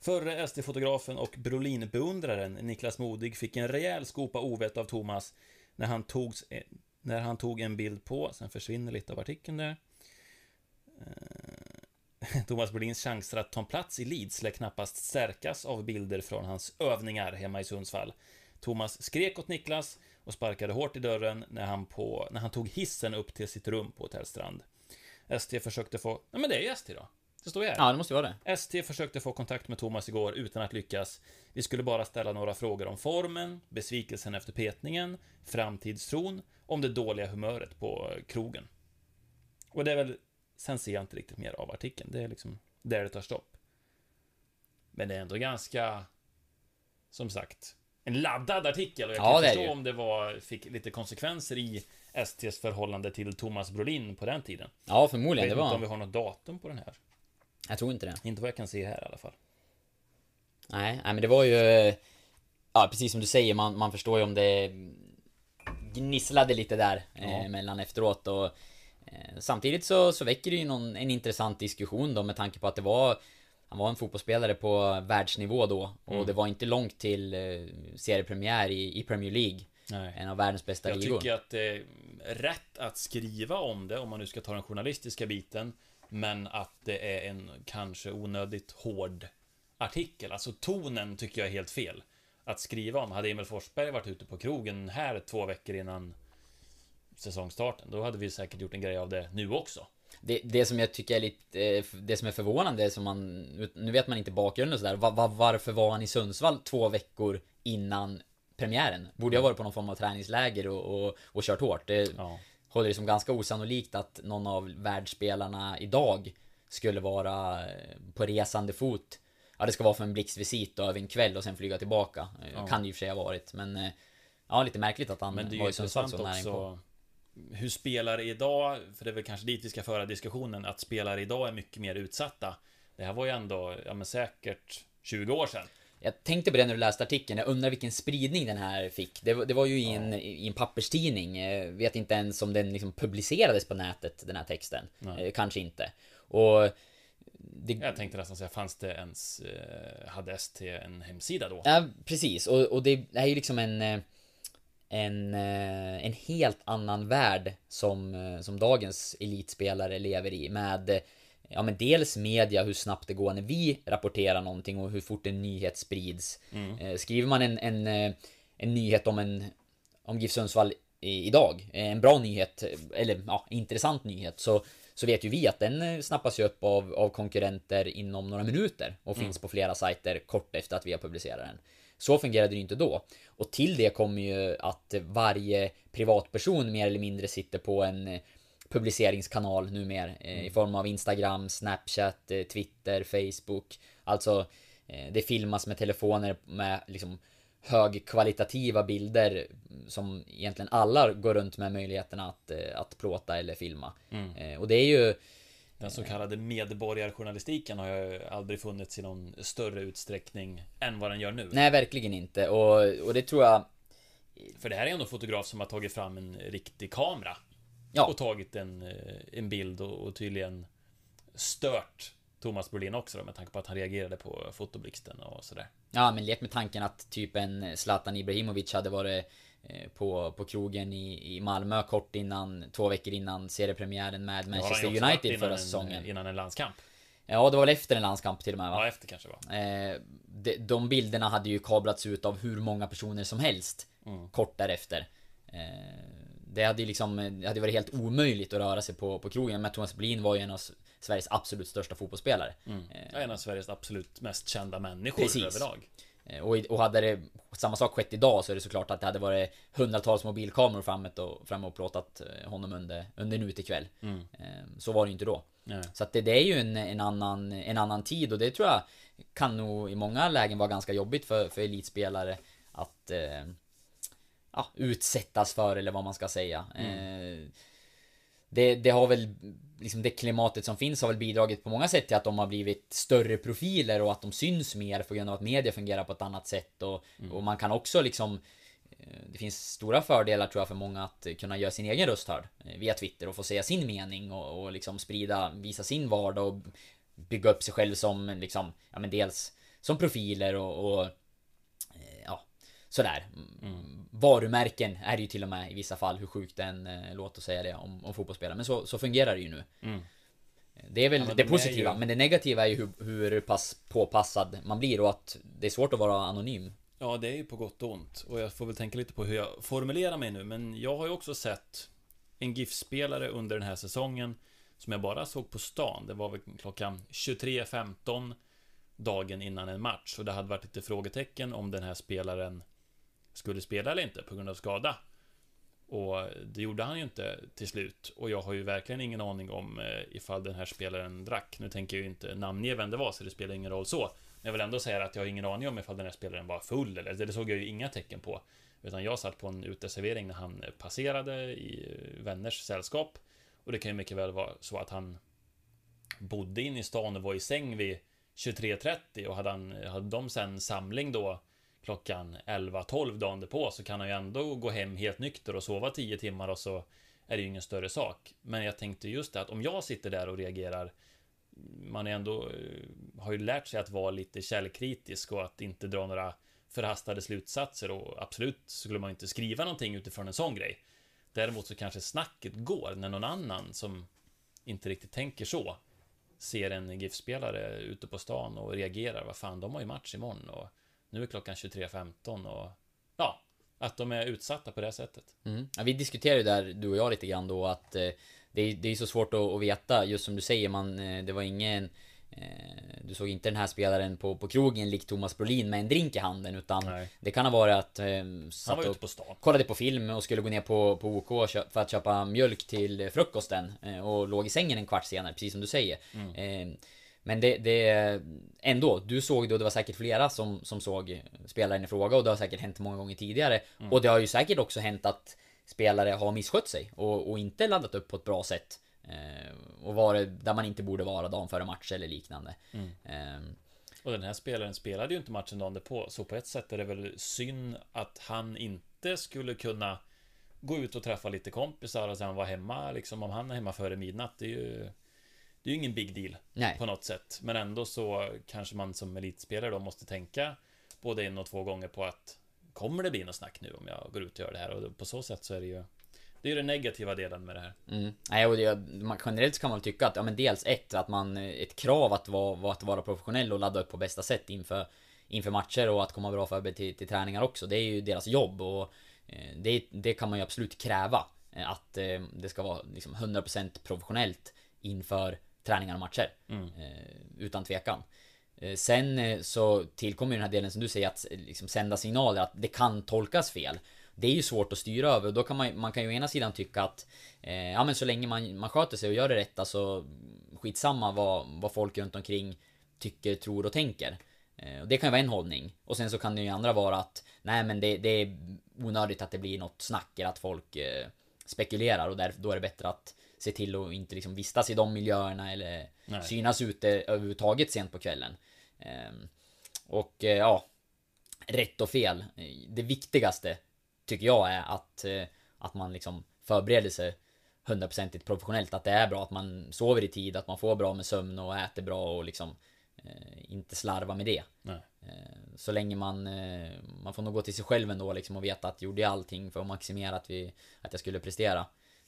S3: Förre SD-fotografen och Brolin-beundraren Niklas Modig fick en rejäl skopa ovett av Thomas när han, togs, eh, när han tog en bild på, sen försvinner lite av artikeln där. Eh, Thomas Brolins chanser att ta en plats i Leeds lär knappast stärkas av bilder från hans övningar hemma i Sundsvall. Thomas skrek åt Niklas och sparkade hårt i dörren när han, på, när han tog hissen upp till sitt rum på Hotell Strand. ST försökte få... Ja, men det är ju ST då. Det står ju här.
S2: Ja, det måste vara det.
S3: ST försökte få kontakt med Thomas igår utan att lyckas. Vi skulle bara ställa några frågor om formen, besvikelsen efter petningen, framtidstron, om det dåliga humöret på krogen. Och det är väl... Sen ser jag inte riktigt mer av artikeln. Det är liksom där det tar stopp. Men det är ändå ganska... Som sagt, en laddad artikel och jag
S2: Ja,
S3: kan förstå
S2: det
S3: om det var, fick lite konsekvenser i STs förhållande till Thomas Brolin på den tiden.
S2: Ja,
S3: Jag
S2: förmodligen.
S3: vet
S2: Det
S3: inte om vi
S2: var...
S3: har något datum på den här.
S2: Jag tror inte det.
S3: Inte vad jag kan se här i alla fall.
S2: Nej, nej men det var ju... eh, Ja, precis som du säger, man, man förstår ju om det gnisslade lite där eh,
S3: Ja.
S2: mellan efteråt och eh, Samtidigt så, så väcker det ju någon, en intressant diskussion då med tanke på att det var Han var en fotbollsspelare på världsnivå då och
S3: Mm.
S2: det var inte långt till eh, seriepremiär i, i Premier League
S3: Nej.
S2: En av världens bästa
S3: Jag
S2: ligor
S3: tycker att det är rätt att skriva om det om man nu ska ta den journalistiska biten. Men att det är en kanske onödigt hård artikel. Alltså tonen tycker jag är helt fel. Att skriva om, hade Emil Forsberg varit ute på krogen här två veckor innan säsongstarten, då hade vi säkert gjort en grej av det nu också.
S2: Det, det som jag tycker är lite, eh, det som är förvånande, som man, nu vet man inte bakgrunden sådär, var, var, varför var han i Sundsvall två veckor innan premiären? Borde jag varit på någon form av träningsläger och, och, och kört hårt? Det
S3: Ja.
S2: håller det som ganska osannolikt att någon av världsspelarna idag skulle vara eh, på resande fot. Ja, det ska vara för en blixtvisit och över en kväll och sen flyga tillbaka. Eh,
S3: Ja.
S2: Kan det i och för sig ha varit, men ja, lite märkligt att han
S3: Men det är
S2: var i Sundsvall så nära
S3: också hur spelare idag, för det är väl kanske dit vi ska föra diskussionen, att spelare idag är mycket mer utsatta. Det här var ju ändå, ja men säkert 20 år sedan.
S2: Jag tänkte på det när du läste artikeln, jag undrar vilken spridning den här fick. Det, var- det var ju i en, i en papperstidning, eh, vet inte ens om den liksom publicerades på nätet, den här texten.
S3: Nej.
S2: Eh, Kanske inte. Och... Det,
S3: Jag tänkte nästan säga, fanns det ens, eh, hade ST en hemsida då?
S2: Ja, precis. Och, och det är ju liksom en... En, eh, en helt annan värld som, eh, som dagens elitspelare lever i med Ja men dels media, hur snabbt det går när vi rapporterar någonting och hur fort en nyhet sprids. Eh, Skriver man en, en, en nyhet om en om GIF Sundsvall idag, en bra nyhet, eller ja, intressant nyhet, så, så vet ju vi att den snappas ju upp av, av konkurrenter inom några minuter och finns på flera sajter kort efter att vi har publicerat den. Så fungerade det ju inte då. Och till det kommer ju att varje privatperson mer eller mindre sitter på en eh, publiceringskanal numera eh, i form av Instagram, Snapchat, eh, Twitter, Facebook. Alltså, det filmas med telefoner med liksom högkvalitativa bilder som egentligen alla går runt med möjligheterna att, att plåta eller filma. Eh, Och det är ju
S3: Den så kallade medborgarjournalistiken har ju aldrig funnits i någon större utsträckning än vad den gör nu.
S2: Nej, verkligen inte. Och, och det tror jag...
S3: För det här är ändå en fotograf som har tagit fram en riktig kamera.
S2: Ja.
S3: Och tagit en, eh, en bild och, och tydligen stört Thomas Brolin också då, med tanke på att han reagerade på fotoblixten och sådär.
S2: Ja, men lek med tanken att typ en Zlatan Ibrahimovic hade varit på, på krogen i, i Malmö kort innan, två veckor innan seriepremiären med Manchester
S3: varit
S2: United förra
S3: en-
S2: säsongen.
S3: Innan en landskamp.
S2: Ja, det var väl efter en landskamp till och med va?
S3: Ja, efter kanske va?
S2: Eh, de, de bilderna hade ju kablats ut av hur många personer som helst
S3: Mm.
S2: Kort därefter eh, Det hade ju liksom Det hade varit helt omöjligt att röra sig på, på krogen Men Thomas Brolin var ju en av Sveriges absolut största fotbollsspelare
S3: Ja, en av Sveriges absolut mest kända människor
S2: Precis.
S3: överlag.
S2: Eh, Och, och hade det samma sak skett idag så är det såklart att det hade varit hundratals mobilkameror framme och, framme och plåtat eh, honom under, under nu till kväll. Eh, Så var det ju inte då.
S3: Nej.
S2: Så att det, det är ju en, en, annan, en annan tid och det tror jag kan nog i många lägen vara ganska jobbigt för, för elitspelare att eh, ja, utsättas för eller vad man ska säga. Eh, det, det har väl liksom det klimatet som finns har väl bidragit på många sätt till att de har blivit större profiler och att de syns mer på grund av att media fungerar på ett annat sätt. Och, och man kan också liksom eh, det finns stora fördelar tror jag för många att kunna göra sin egen röst hörd eh, via Twitter och få säga sin mening och, och liksom sprida, visa sin vardag och bygga upp sig själv som liksom, ja men dels som profiler och, och sådär. Mm. Varumärken är det ju till och med i vissa fall, hur sjukt det än eh, låter att säga det om, om fotbollsspelare. Men så, så fungerar det ju nu. Det är väl
S3: Ja, men
S2: det positiva,
S3: ju-
S2: men det negativa är ju hur, hur pass påpassad man blir och att det är svårt att vara anonym.
S3: Ja, det är ju på gott och ont. Och jag får väl tänka lite på hur jag formulerar mig nu. Men jag har ju också sett en GIF-spelare under den här säsongen som jag bara såg på stan. Det var väl klockan 23.15 dagen innan en match. Och det hade varit lite frågetecken om den här spelaren skulle spela eller inte på grund av skada. Och det gjorde han ju inte till slut. Och jag har ju verkligen ingen aning om eh, ifall den här spelaren drack. Nu tänker jag ju inte namnge vem det var, så det spelar ingen roll så. Men jag vill ändå säga att jag har ingen aning om ifall den här spelaren var full eller det såg jag ju inga tecken på. Utan jag satt på en uteservering när han eh, passerade i eh, vänners sällskap. Och det kan ju mycket väl vara så att han bodde in i stan och var i säng vid 23.30 och hade, han, hade de sen samling då klockan 11-12 dagen därpå så kan han ju ändå gå hem helt nykter och sova 10 timmar och så är det ju ingen större sak. Men jag tänkte just det att om jag sitter där och reagerar man är ändå eh, har ju lärt sig att vara lite källkritisk och att inte dra några förhastade slutsatser och absolut skulle man inte skriva någonting utifrån en sån grej. Däremot så kanske snacket går när någon annan som inte riktigt tänker så ser en GIF-spelare ute på stan och reagerar. Vad fan, de har ju match imorgon och nu är klockan 23.15 och ja, att de är utsatta på det sättet.
S2: Mm. Ja, vi diskuterade ju där, du och jag lite grann då att eh, det, är, det är så svårt att, att veta, just som du säger, man, eh, det var ingen eh, du såg inte den här spelaren på, på krogen likt Thomas Brolin med en drink i handen utan
S3: Nej.
S2: det kan ha varit att eh,
S3: Han var ute på stan.
S2: kollade på film och skulle gå ner på, på OK för att köpa mjölk till frukosten eh, och låg i sängen en kvart senare, precis som du säger. Eh, men det, det ändå, du såg det och det var säkert flera som, som såg spelaren i fråga och det har säkert hänt många gånger tidigare. Och det har ju säkert också hänt att spelare har misskött sig och, och inte laddat upp på ett bra sätt. Eh, och varit där man inte borde vara dagen före match eller liknande. Eh,
S3: Och den här spelaren spelade ju inte matchen dagen därpå, så på ett sätt är det väl synd att han inte skulle kunna gå ut och träffa lite kompisar och sen vara hemma, liksom om han är hemma före midnatt, det är ju det är ju ingen big deal
S2: Nej.
S3: på något sätt. Men ändå så kanske man som elitspelare då måste tänka både en och två gånger på att kommer det bli något snack nu om jag går ut och gör det här? Och på så sätt så är det ju det är ju den negativa delen med det här.
S2: Mm. Nej, och det, man, generellt kan man tycka att, ja men dels ett, att man, ett krav att vara, att vara professionell och ladda upp på bästa sätt inför, inför matcher och att komma bra förberedd till, till träningar också. Det är ju deras jobb och eh, det, det kan man ju absolut kräva. eh, Att eh, det ska vara liksom 100% professionellt inför träningar och matcher. Eh, Utan tvekan. Eh, Sen eh, så tillkommer ju den här delen som du säger att liksom sända signaler att det kan tolkas fel. Det är ju svårt att styra över och då kan man, man kan ju å ena sidan tycka att eh, Ja men så länge man, man sköter sig och gör det rätta så Skitsamma vad, vad folk runt omkring Tycker, tror och tänker och Det kan ju vara en hållning Och sen så kan det ju andra vara att Nej men det, det är onödigt att det blir något snack eller att folk eh, Spekulerar och där, då är det bättre att se till att inte liksom vistas i de miljöerna eller
S3: Nej.
S2: synas ute överhuvudtaget sent på kvällen. Ehm, och eh, ja, rätt och fel. Det viktigaste tycker jag är att, eh, att man liksom förbereder sig hundraprocentigt professionellt. Att det är bra att man sover i tid, att man får bra med sömn och äter bra och liksom eh, inte slarva med det. Eh, Så länge man, eh, man får nog gå till sig själv ändå liksom och veta att gjorde jag allting för att maximera att, vi, att jag skulle prestera.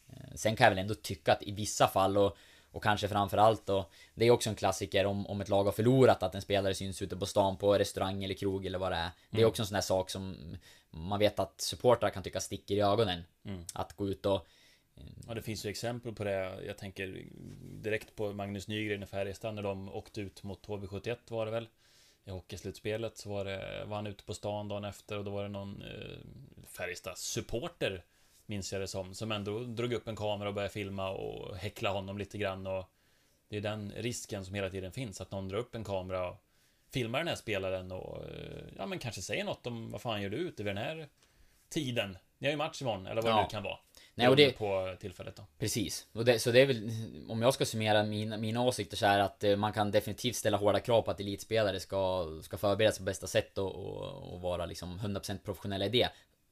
S2: Eh, Sen kan jag väl ändå tycka att i vissa fall och, och kanske framförallt då Det är också en klassiker om, om ett lag har förlorat att en spelare syns ute på stan på restaurang eller krog eller vad det är. Det är också en sån där sak som man vet att supportrar kan tycka sticker i ögonen. Att gå ut och
S3: Ja, det finns ju exempel på det. Jag tänker direkt på Magnus Nygren i Färjestad när de åkte ut mot HV71 var det väl. I hockeyslutspelet så var, det, var han ute på stan dagen efter och då var det någon eh, Färjestad-supporter Minns jag det som, som ändå drog upp en kamera och började filma och häckla honom lite grann och Det är den risken som hela tiden finns, att någon drar upp en kamera och filmar den här spelaren och eh, ja men kanske säger något om vad fan gör du ute vid den här tiden? Ni har ju match imorgon, eller vad det
S2: Ja.
S3: nu kan vara.
S2: Nej, och det-
S3: På tillfället då.
S2: Precis. Och det, så det är väl, om jag ska summera mina, mina åsikter så är att eh, man kan definitivt ställa hårda krav på att elitspelare ska, ska förberedas på bästa sätt och, och, och vara liksom 100% professionella i det.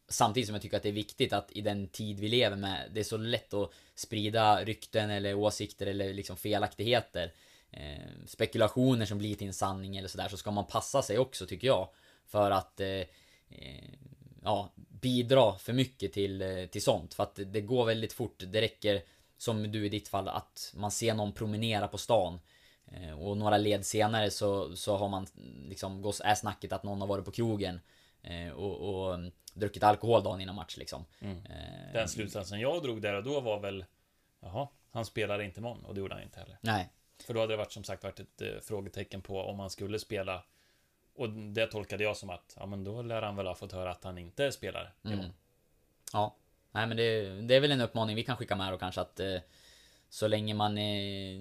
S2: Samtidigt som jag tycker att det är viktigt att i den tid vi lever med, det är så lätt att sprida rykten eller åsikter eller liksom felaktigheter. Eh, spekulationer som blir till en sanning eller sådär, så ska man passa sig också tycker jag. För att eh, eh ja, bidra för mycket till, eh, till sånt. För att det- går väldigt fort. Det räcker, som du i ditt fall, att man ser någon promenera på stan. Eh, och några led senare så, så har man liksom, är snacket att någon har varit på krogen. Och, och druckit alkohol dagen innan match liksom.
S3: Mm.
S2: Eh,
S3: Den slutsatsen jag drog där och då var väl Jaha, han spelar inte imorgon och det gjorde han inte heller.
S2: Nej.
S3: För då hade det varit som sagt varit ett eh, frågetecken på om han skulle spela. Och det tolkade jag som att, ja men då lär han väl ha fått höra att han inte spelar imorgon.
S2: Mm. Ja. Nej men det, det är väl en uppmaning vi kan skicka med då kanske att eh, Så länge man eh,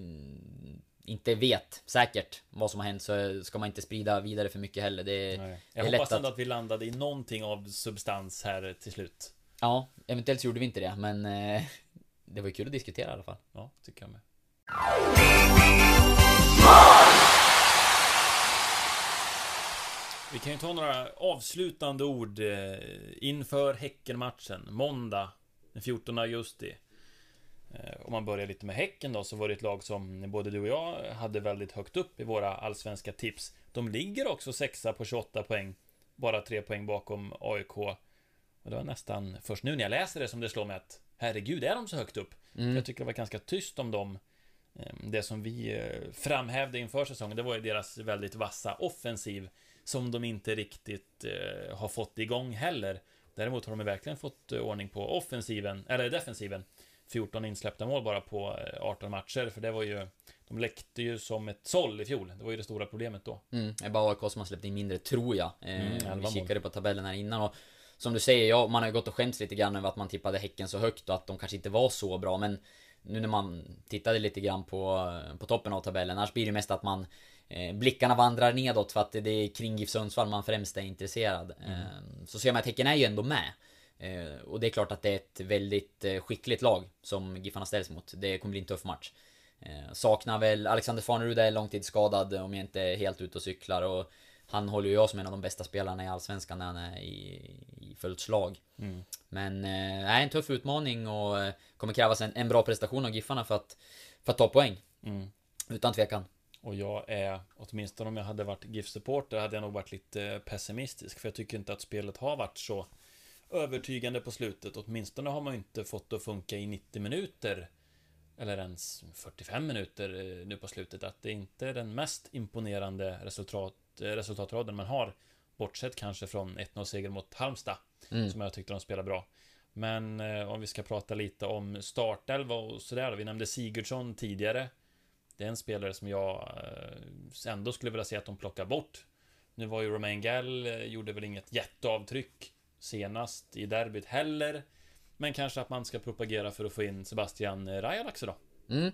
S2: inte vet säkert vad som har hänt så ska man inte sprida vidare för mycket heller. Det,
S3: Nej.
S2: det
S3: Jag
S2: är lätt
S3: hoppas
S2: att...
S3: ändå att vi landade i någonting av substans här till slut.
S2: Ja, eventuellt så gjorde vi inte det men eh, Det var ju kul att diskutera i alla fall.
S3: Ja, tycker jag med. Vi kan ju ta några avslutande ord eh, inför Häckenmatchen, måndag den 14 augusti. Eh, Om man börjar lite med Häcken då, så var det ett lag som både du och jag hade väldigt högt upp i våra allsvenska tips. De ligger också sexa på 28 poäng, bara tre poäng bakom AIK. Och det var nästan först nu när jag läser det som det slår mig att herregud, är de så högt upp?
S2: Mm.
S3: Jag tycker det var ganska tyst om dem. Eh, Det som vi eh, framhävde inför säsongen, det var ju deras väldigt vassa offensiv som de inte riktigt eh, har fått igång heller. Däremot har de verkligen fått ordning på offensiven, eller defensiven. 14 insläppta mål bara på eh, 18 matcher, för det var ju De läckte ju som ett såll i fjol, det var ju det stora problemet då.
S2: Mm, det är bara AIK som har släppt in mindre, tror jag. Eh,
S3: Mm,
S2: vi kikade på tabellen här innan och Som du säger, ja, man har ju gått och skämts lite grann över att man tippade Häcken så högt och att de kanske inte var så bra men Nu när man tittade lite grann på, på toppen av tabellen, annars blir det mest att man eh, Blickarna vandrar nedåt för att det är kring GIF Sundsvall man främst är intresserad. Eh, så ser man att Häcken är ju ändå med. Eh, och det är klart att det är ett väldigt eh, skickligt lag som Giffarna ställs mot. Det kommer bli en tuff match. Eh, saknar väl Alexander Farnerud är långtidsskadad om jag inte är helt ute och cyklar och han håller ju jag som en av de bästa spelarna i Allsvenskan när han är i, i fullt slag.
S3: Mm.
S2: Men eh, är en tuff utmaning och kommer krävas en, en bra prestation av Giffarna för att, för att ta poäng.
S3: Mm.
S2: Utan tvekan.
S3: Och jag är, åtminstone om jag hade varit GIF-supporter, hade jag nog varit lite pessimistisk. För jag tycker inte att spelet har varit så övertygande på slutet. Åtminstone har man inte fått det att funka i 90 minuter. Eller ens 45 minuter eh, nu på slutet. Att det inte är den mest imponerande resultat, eh, resultatraden man har. Bortsett kanske från 1-0 seger mot Halmstad.
S2: Mm.
S3: Som jag tyckte de spelade bra. Men eh, om vi ska prata lite om startelva och sådär. Vi nämnde Sigurdsson tidigare. Det är en spelare som jag eh, ändå skulle vilja se att de plockar bort. Nu var ju Romain Gall, eh, gjorde väl inget jätteavtryck senast i derbyt heller. Men kanske att man ska propagera för att få in Sebastian Rajalax då.
S2: Mm.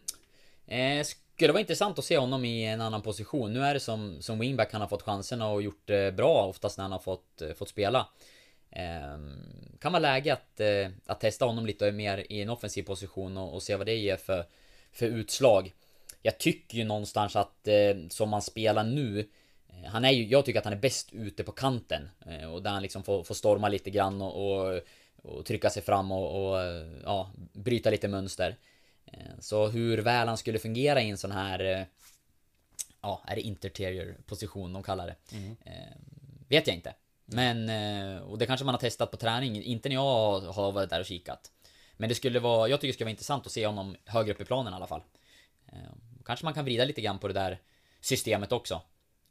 S2: Eh, skulle vara intressant att se honom i en annan position. Nu är det som, som wingback han har fått chanserna och gjort det bra oftast när han har fått, eh, fått spela. Eh, kan vara läge att, eh, att testa honom lite mer i en offensiv position och, och se vad det ger för, för utslag. Jag tycker ju någonstans att eh, som man spelar nu eh, han är ju, jag tycker att han är bäst ute på kanten eh, och där han liksom får, får storma lite grann och, och, och trycka sig fram och, och eh, ja, bryta lite mönster. Eh, Så hur väl han skulle fungera i en sån här eh, Ja, är det interterior position de kallar det? Eh, vet jag inte. Men, eh, och det kanske man har testat på träning, inte när jag har varit där och kikat. Men det skulle vara, jag tycker det skulle vara intressant att se honom högre upp i planen i alla fall. Eh, Kanske man kan vrida lite grann på det där systemet också.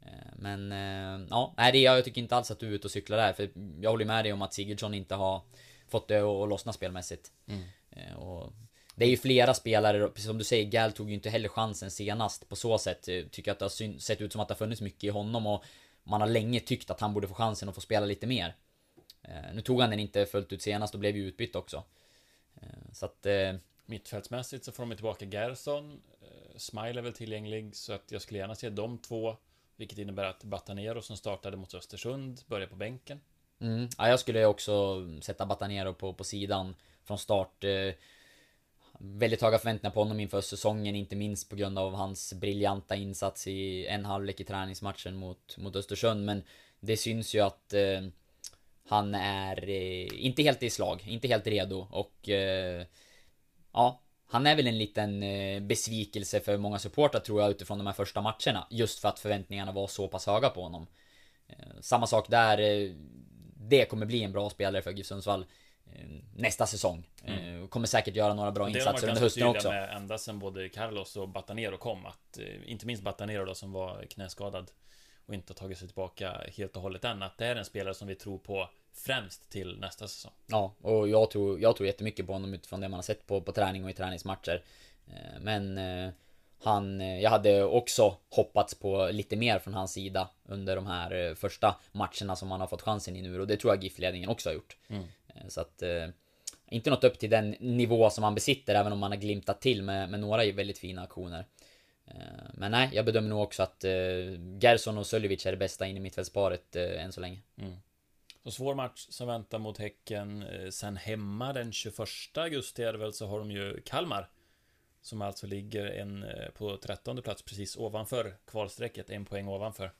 S2: Eh, Men eh, ja, nej, det, jag tycker inte alls att du är ute och cyklar där. För jag håller med dig om att Sigurdsson inte har fått det att lossna spelmässigt. Eh, Och det är ju flera spelare, precis som du säger, Gal tog ju inte heller chansen senast på så sätt. Jag Tycker att det har sett ut som att det har funnits mycket i honom och man har länge tyckt att han borde få chansen att få spela lite mer. Nu tog han den inte fullt ut senast och blev ju utbytt också. Så att...
S3: Mittfältsmässigt så får de tillbaka Gerson. Smile är väl tillgänglig, så att jag skulle gärna se de två. Vilket innebär att Batanero som startade mot Östersund börjar på bänken.
S2: Mm. Ja, jag skulle också sätta Batanero på, på sidan från start. Eh, väldigt höga förväntningar på honom inför säsongen, inte minst på grund av hans briljanta insats i en halvlek i träningsmatchen mot, mot Östersund. Men det syns ju att eh, han är eh, inte helt i slag, inte helt redo och eh, ja, han är väl en liten eh, besvikelse för många supportrar tror jag utifrån de här första matcherna. Just för att förväntningarna var så pass höga på honom. Eh, Samma sak där. eh, Det kommer bli en bra spelare för GIF Sundsvall nästa säsong. Eh, Kommer säkert göra några bra
S3: det har
S2: insatser under hösten också.
S3: med ända sedan både Carlos och Batanero kom att Inte minst Batanero då som var knäskadad Och inte har tagit sig tillbaka helt och hållet än Att det är en spelare som vi tror på Främst till nästa säsong
S2: Ja, och jag tror, jag tror jättemycket på honom utifrån det man har sett på, på träning och i träningsmatcher. Eh, Men eh, han, eh, jag hade också hoppats på lite mer från hans sida under de här första matcherna som han har fått chansen i nu och det tror jag GIF-ledningen också har gjort.
S3: Mm.
S2: Så att inte nått upp till den nivå som han besitter även om han har glimtat till med, med några väldigt fina aktioner. Men nej, jag bedömer nog också att Gerson och Söljevic är det bästa in i mittfältsparet än så länge.
S3: Så svår match som väntar mot Häcken eh, Sen hemma den 21 augusti är det väl så har de ju Kalmar Som alltså ligger en eh, på 13 plats precis ovanför kvalstrecket, en poäng ovanför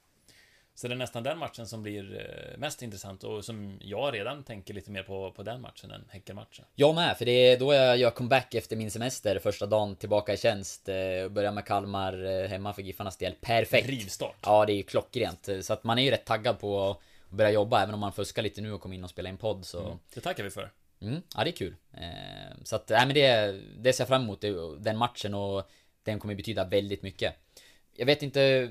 S3: Så det är nästan den matchen som blir eh, mest intressant och som jag redan tänker lite mer på, på den matchen än Häckenmatchen
S2: Jag med, för det är då jag gör comeback efter min semester, första dagen tillbaka i tjänst. och Börjar med Kalmar hemma för Giffarnas del. Perfekt!
S3: Rivstart!
S2: Ja, det är ju klockrent. Så att man är ju rätt taggad på börja jobba, även om man fuskar lite nu och kommer in och spela in podd så...
S3: Det tackar vi för
S2: Mm, ja det är kul. Eh, så att, nej men det, det ser jag fram emot, den matchen och den kommer betyda väldigt mycket. Jag vet inte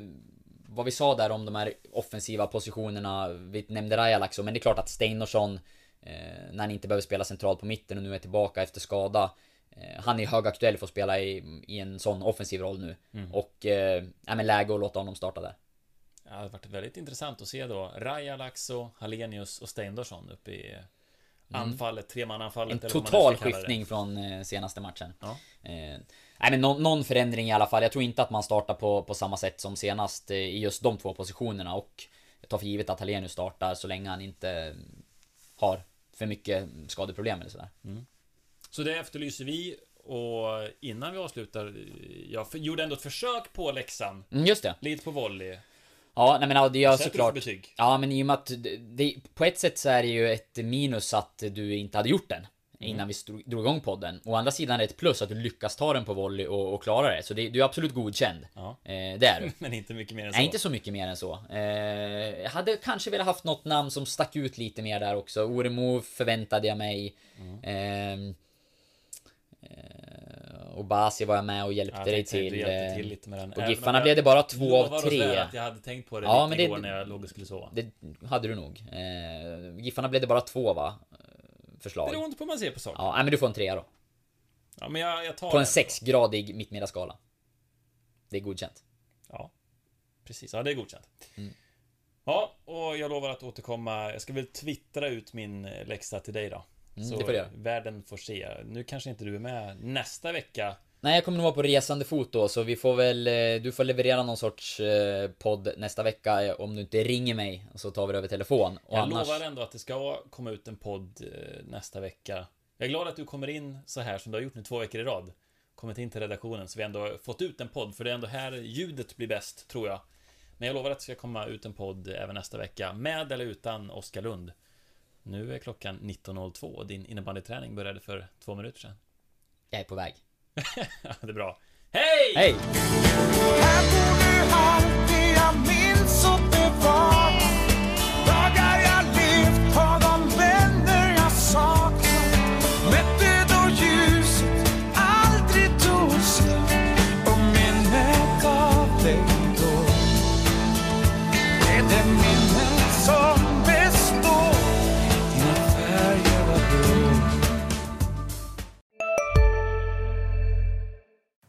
S2: vad vi sa där om de här offensiva positionerna, vi nämnde Rajalax men det är klart att Steinorsson, eh, när han inte behöver spela centralt på mitten och nu är tillbaka efter skada, eh, han är högaktuell för att spela i, i en sån offensiv roll nu. Och, eh, nej men läge att låta honom starta där.
S3: Det har varit väldigt intressant att se då Raja, Laxo, Hallenius och Steindorsson uppe i anfallet, tremananfallet
S2: Mm. En total skiftning från eh, senaste matchen.
S3: Ja.
S2: Eh, nej men någon, någon förändring i alla fall. Jag tror inte att man startar på, på samma sätt som senast eh, i just de två positionerna. Och jag tar för givet att Hallenius startar så länge han inte har för mycket skadeproblem eller sådär.
S3: Så det efterlyser vi och innan vi avslutar Jag f- gjorde ändå ett försök på läxan
S2: Mm, just det.
S3: Lite på volley
S2: Ja, nej men ja, det gör
S3: Sätter du för
S2: såklart...
S3: betyg?
S2: Ja, men i och med att det, på ett sätt så är det ju ett minus att du inte hade gjort den. Innan vi stro- drog igång podden. Å andra sidan är det ett plus att du lyckas ta den på volley och, och klara det. Så det, du är absolut godkänd.
S3: Ja.
S2: Eh, det är du.
S3: Men inte mycket mer än så
S2: Nej, inte så mycket mer än så. Eh, jag hade kanske velat haft något namn som stack ut lite mer där också. Oremo förväntade jag mig.
S3: Mm.
S2: Eh, och Basi var jag med och hjälpte
S3: Jag
S2: dig till.
S3: du hjälpte
S2: eh,
S3: till lite med den
S2: På
S3: Även
S2: Giffarna blev
S3: jag
S2: det bara två av tre.
S3: säga att jag hade tänkt på det
S2: Ja, men det-
S3: igår när jag låg och skulle sova
S2: Det hade du nog. Eh, Giffarna blev det bara två va? Eh, Förslag.
S3: Beroende på hur man ser på saker
S2: Ja, men du får en trea då.
S3: Ja, men jag, jag tar
S2: På en sexgradig mittmeddaskala. Det är godkänt.
S3: Ja, precis. Ja, det är godkänt.
S2: Mm.
S3: Ja, och jag lovar att återkomma. Jag ska väl twittra ut min eh, läxa till dig då.
S2: Mm,
S3: så
S2: det får göra.
S3: världen får se. Nu kanske inte du är med nästa vecka.
S6: Nej, jag kommer nog vara på resande fot då, så vi får väl... eh, Du får leverera någon sorts eh, podd nästa vecka eh, om du inte ringer mig, så tar vi det över telefon. Och
S3: Jag
S6: annars...
S3: lovar ändå att det ska komma ut en podd nästa vecka. Jag är glad att du kommer in så här som du har gjort nu två veckor i rad. Kommit in till redaktionen så vi ändå har fått ut en podd, för det är ändå här ljudet blir bäst, tror jag. Men jag lovar att det ska komma ut en podd även nästa vecka, med eller utan Oskar Lund. Nu är klockan 19.02 och din innebandyträning började för två minuter sedan.
S6: Jag är på väg.
S3: Det är bra. Hej!
S6: Hej!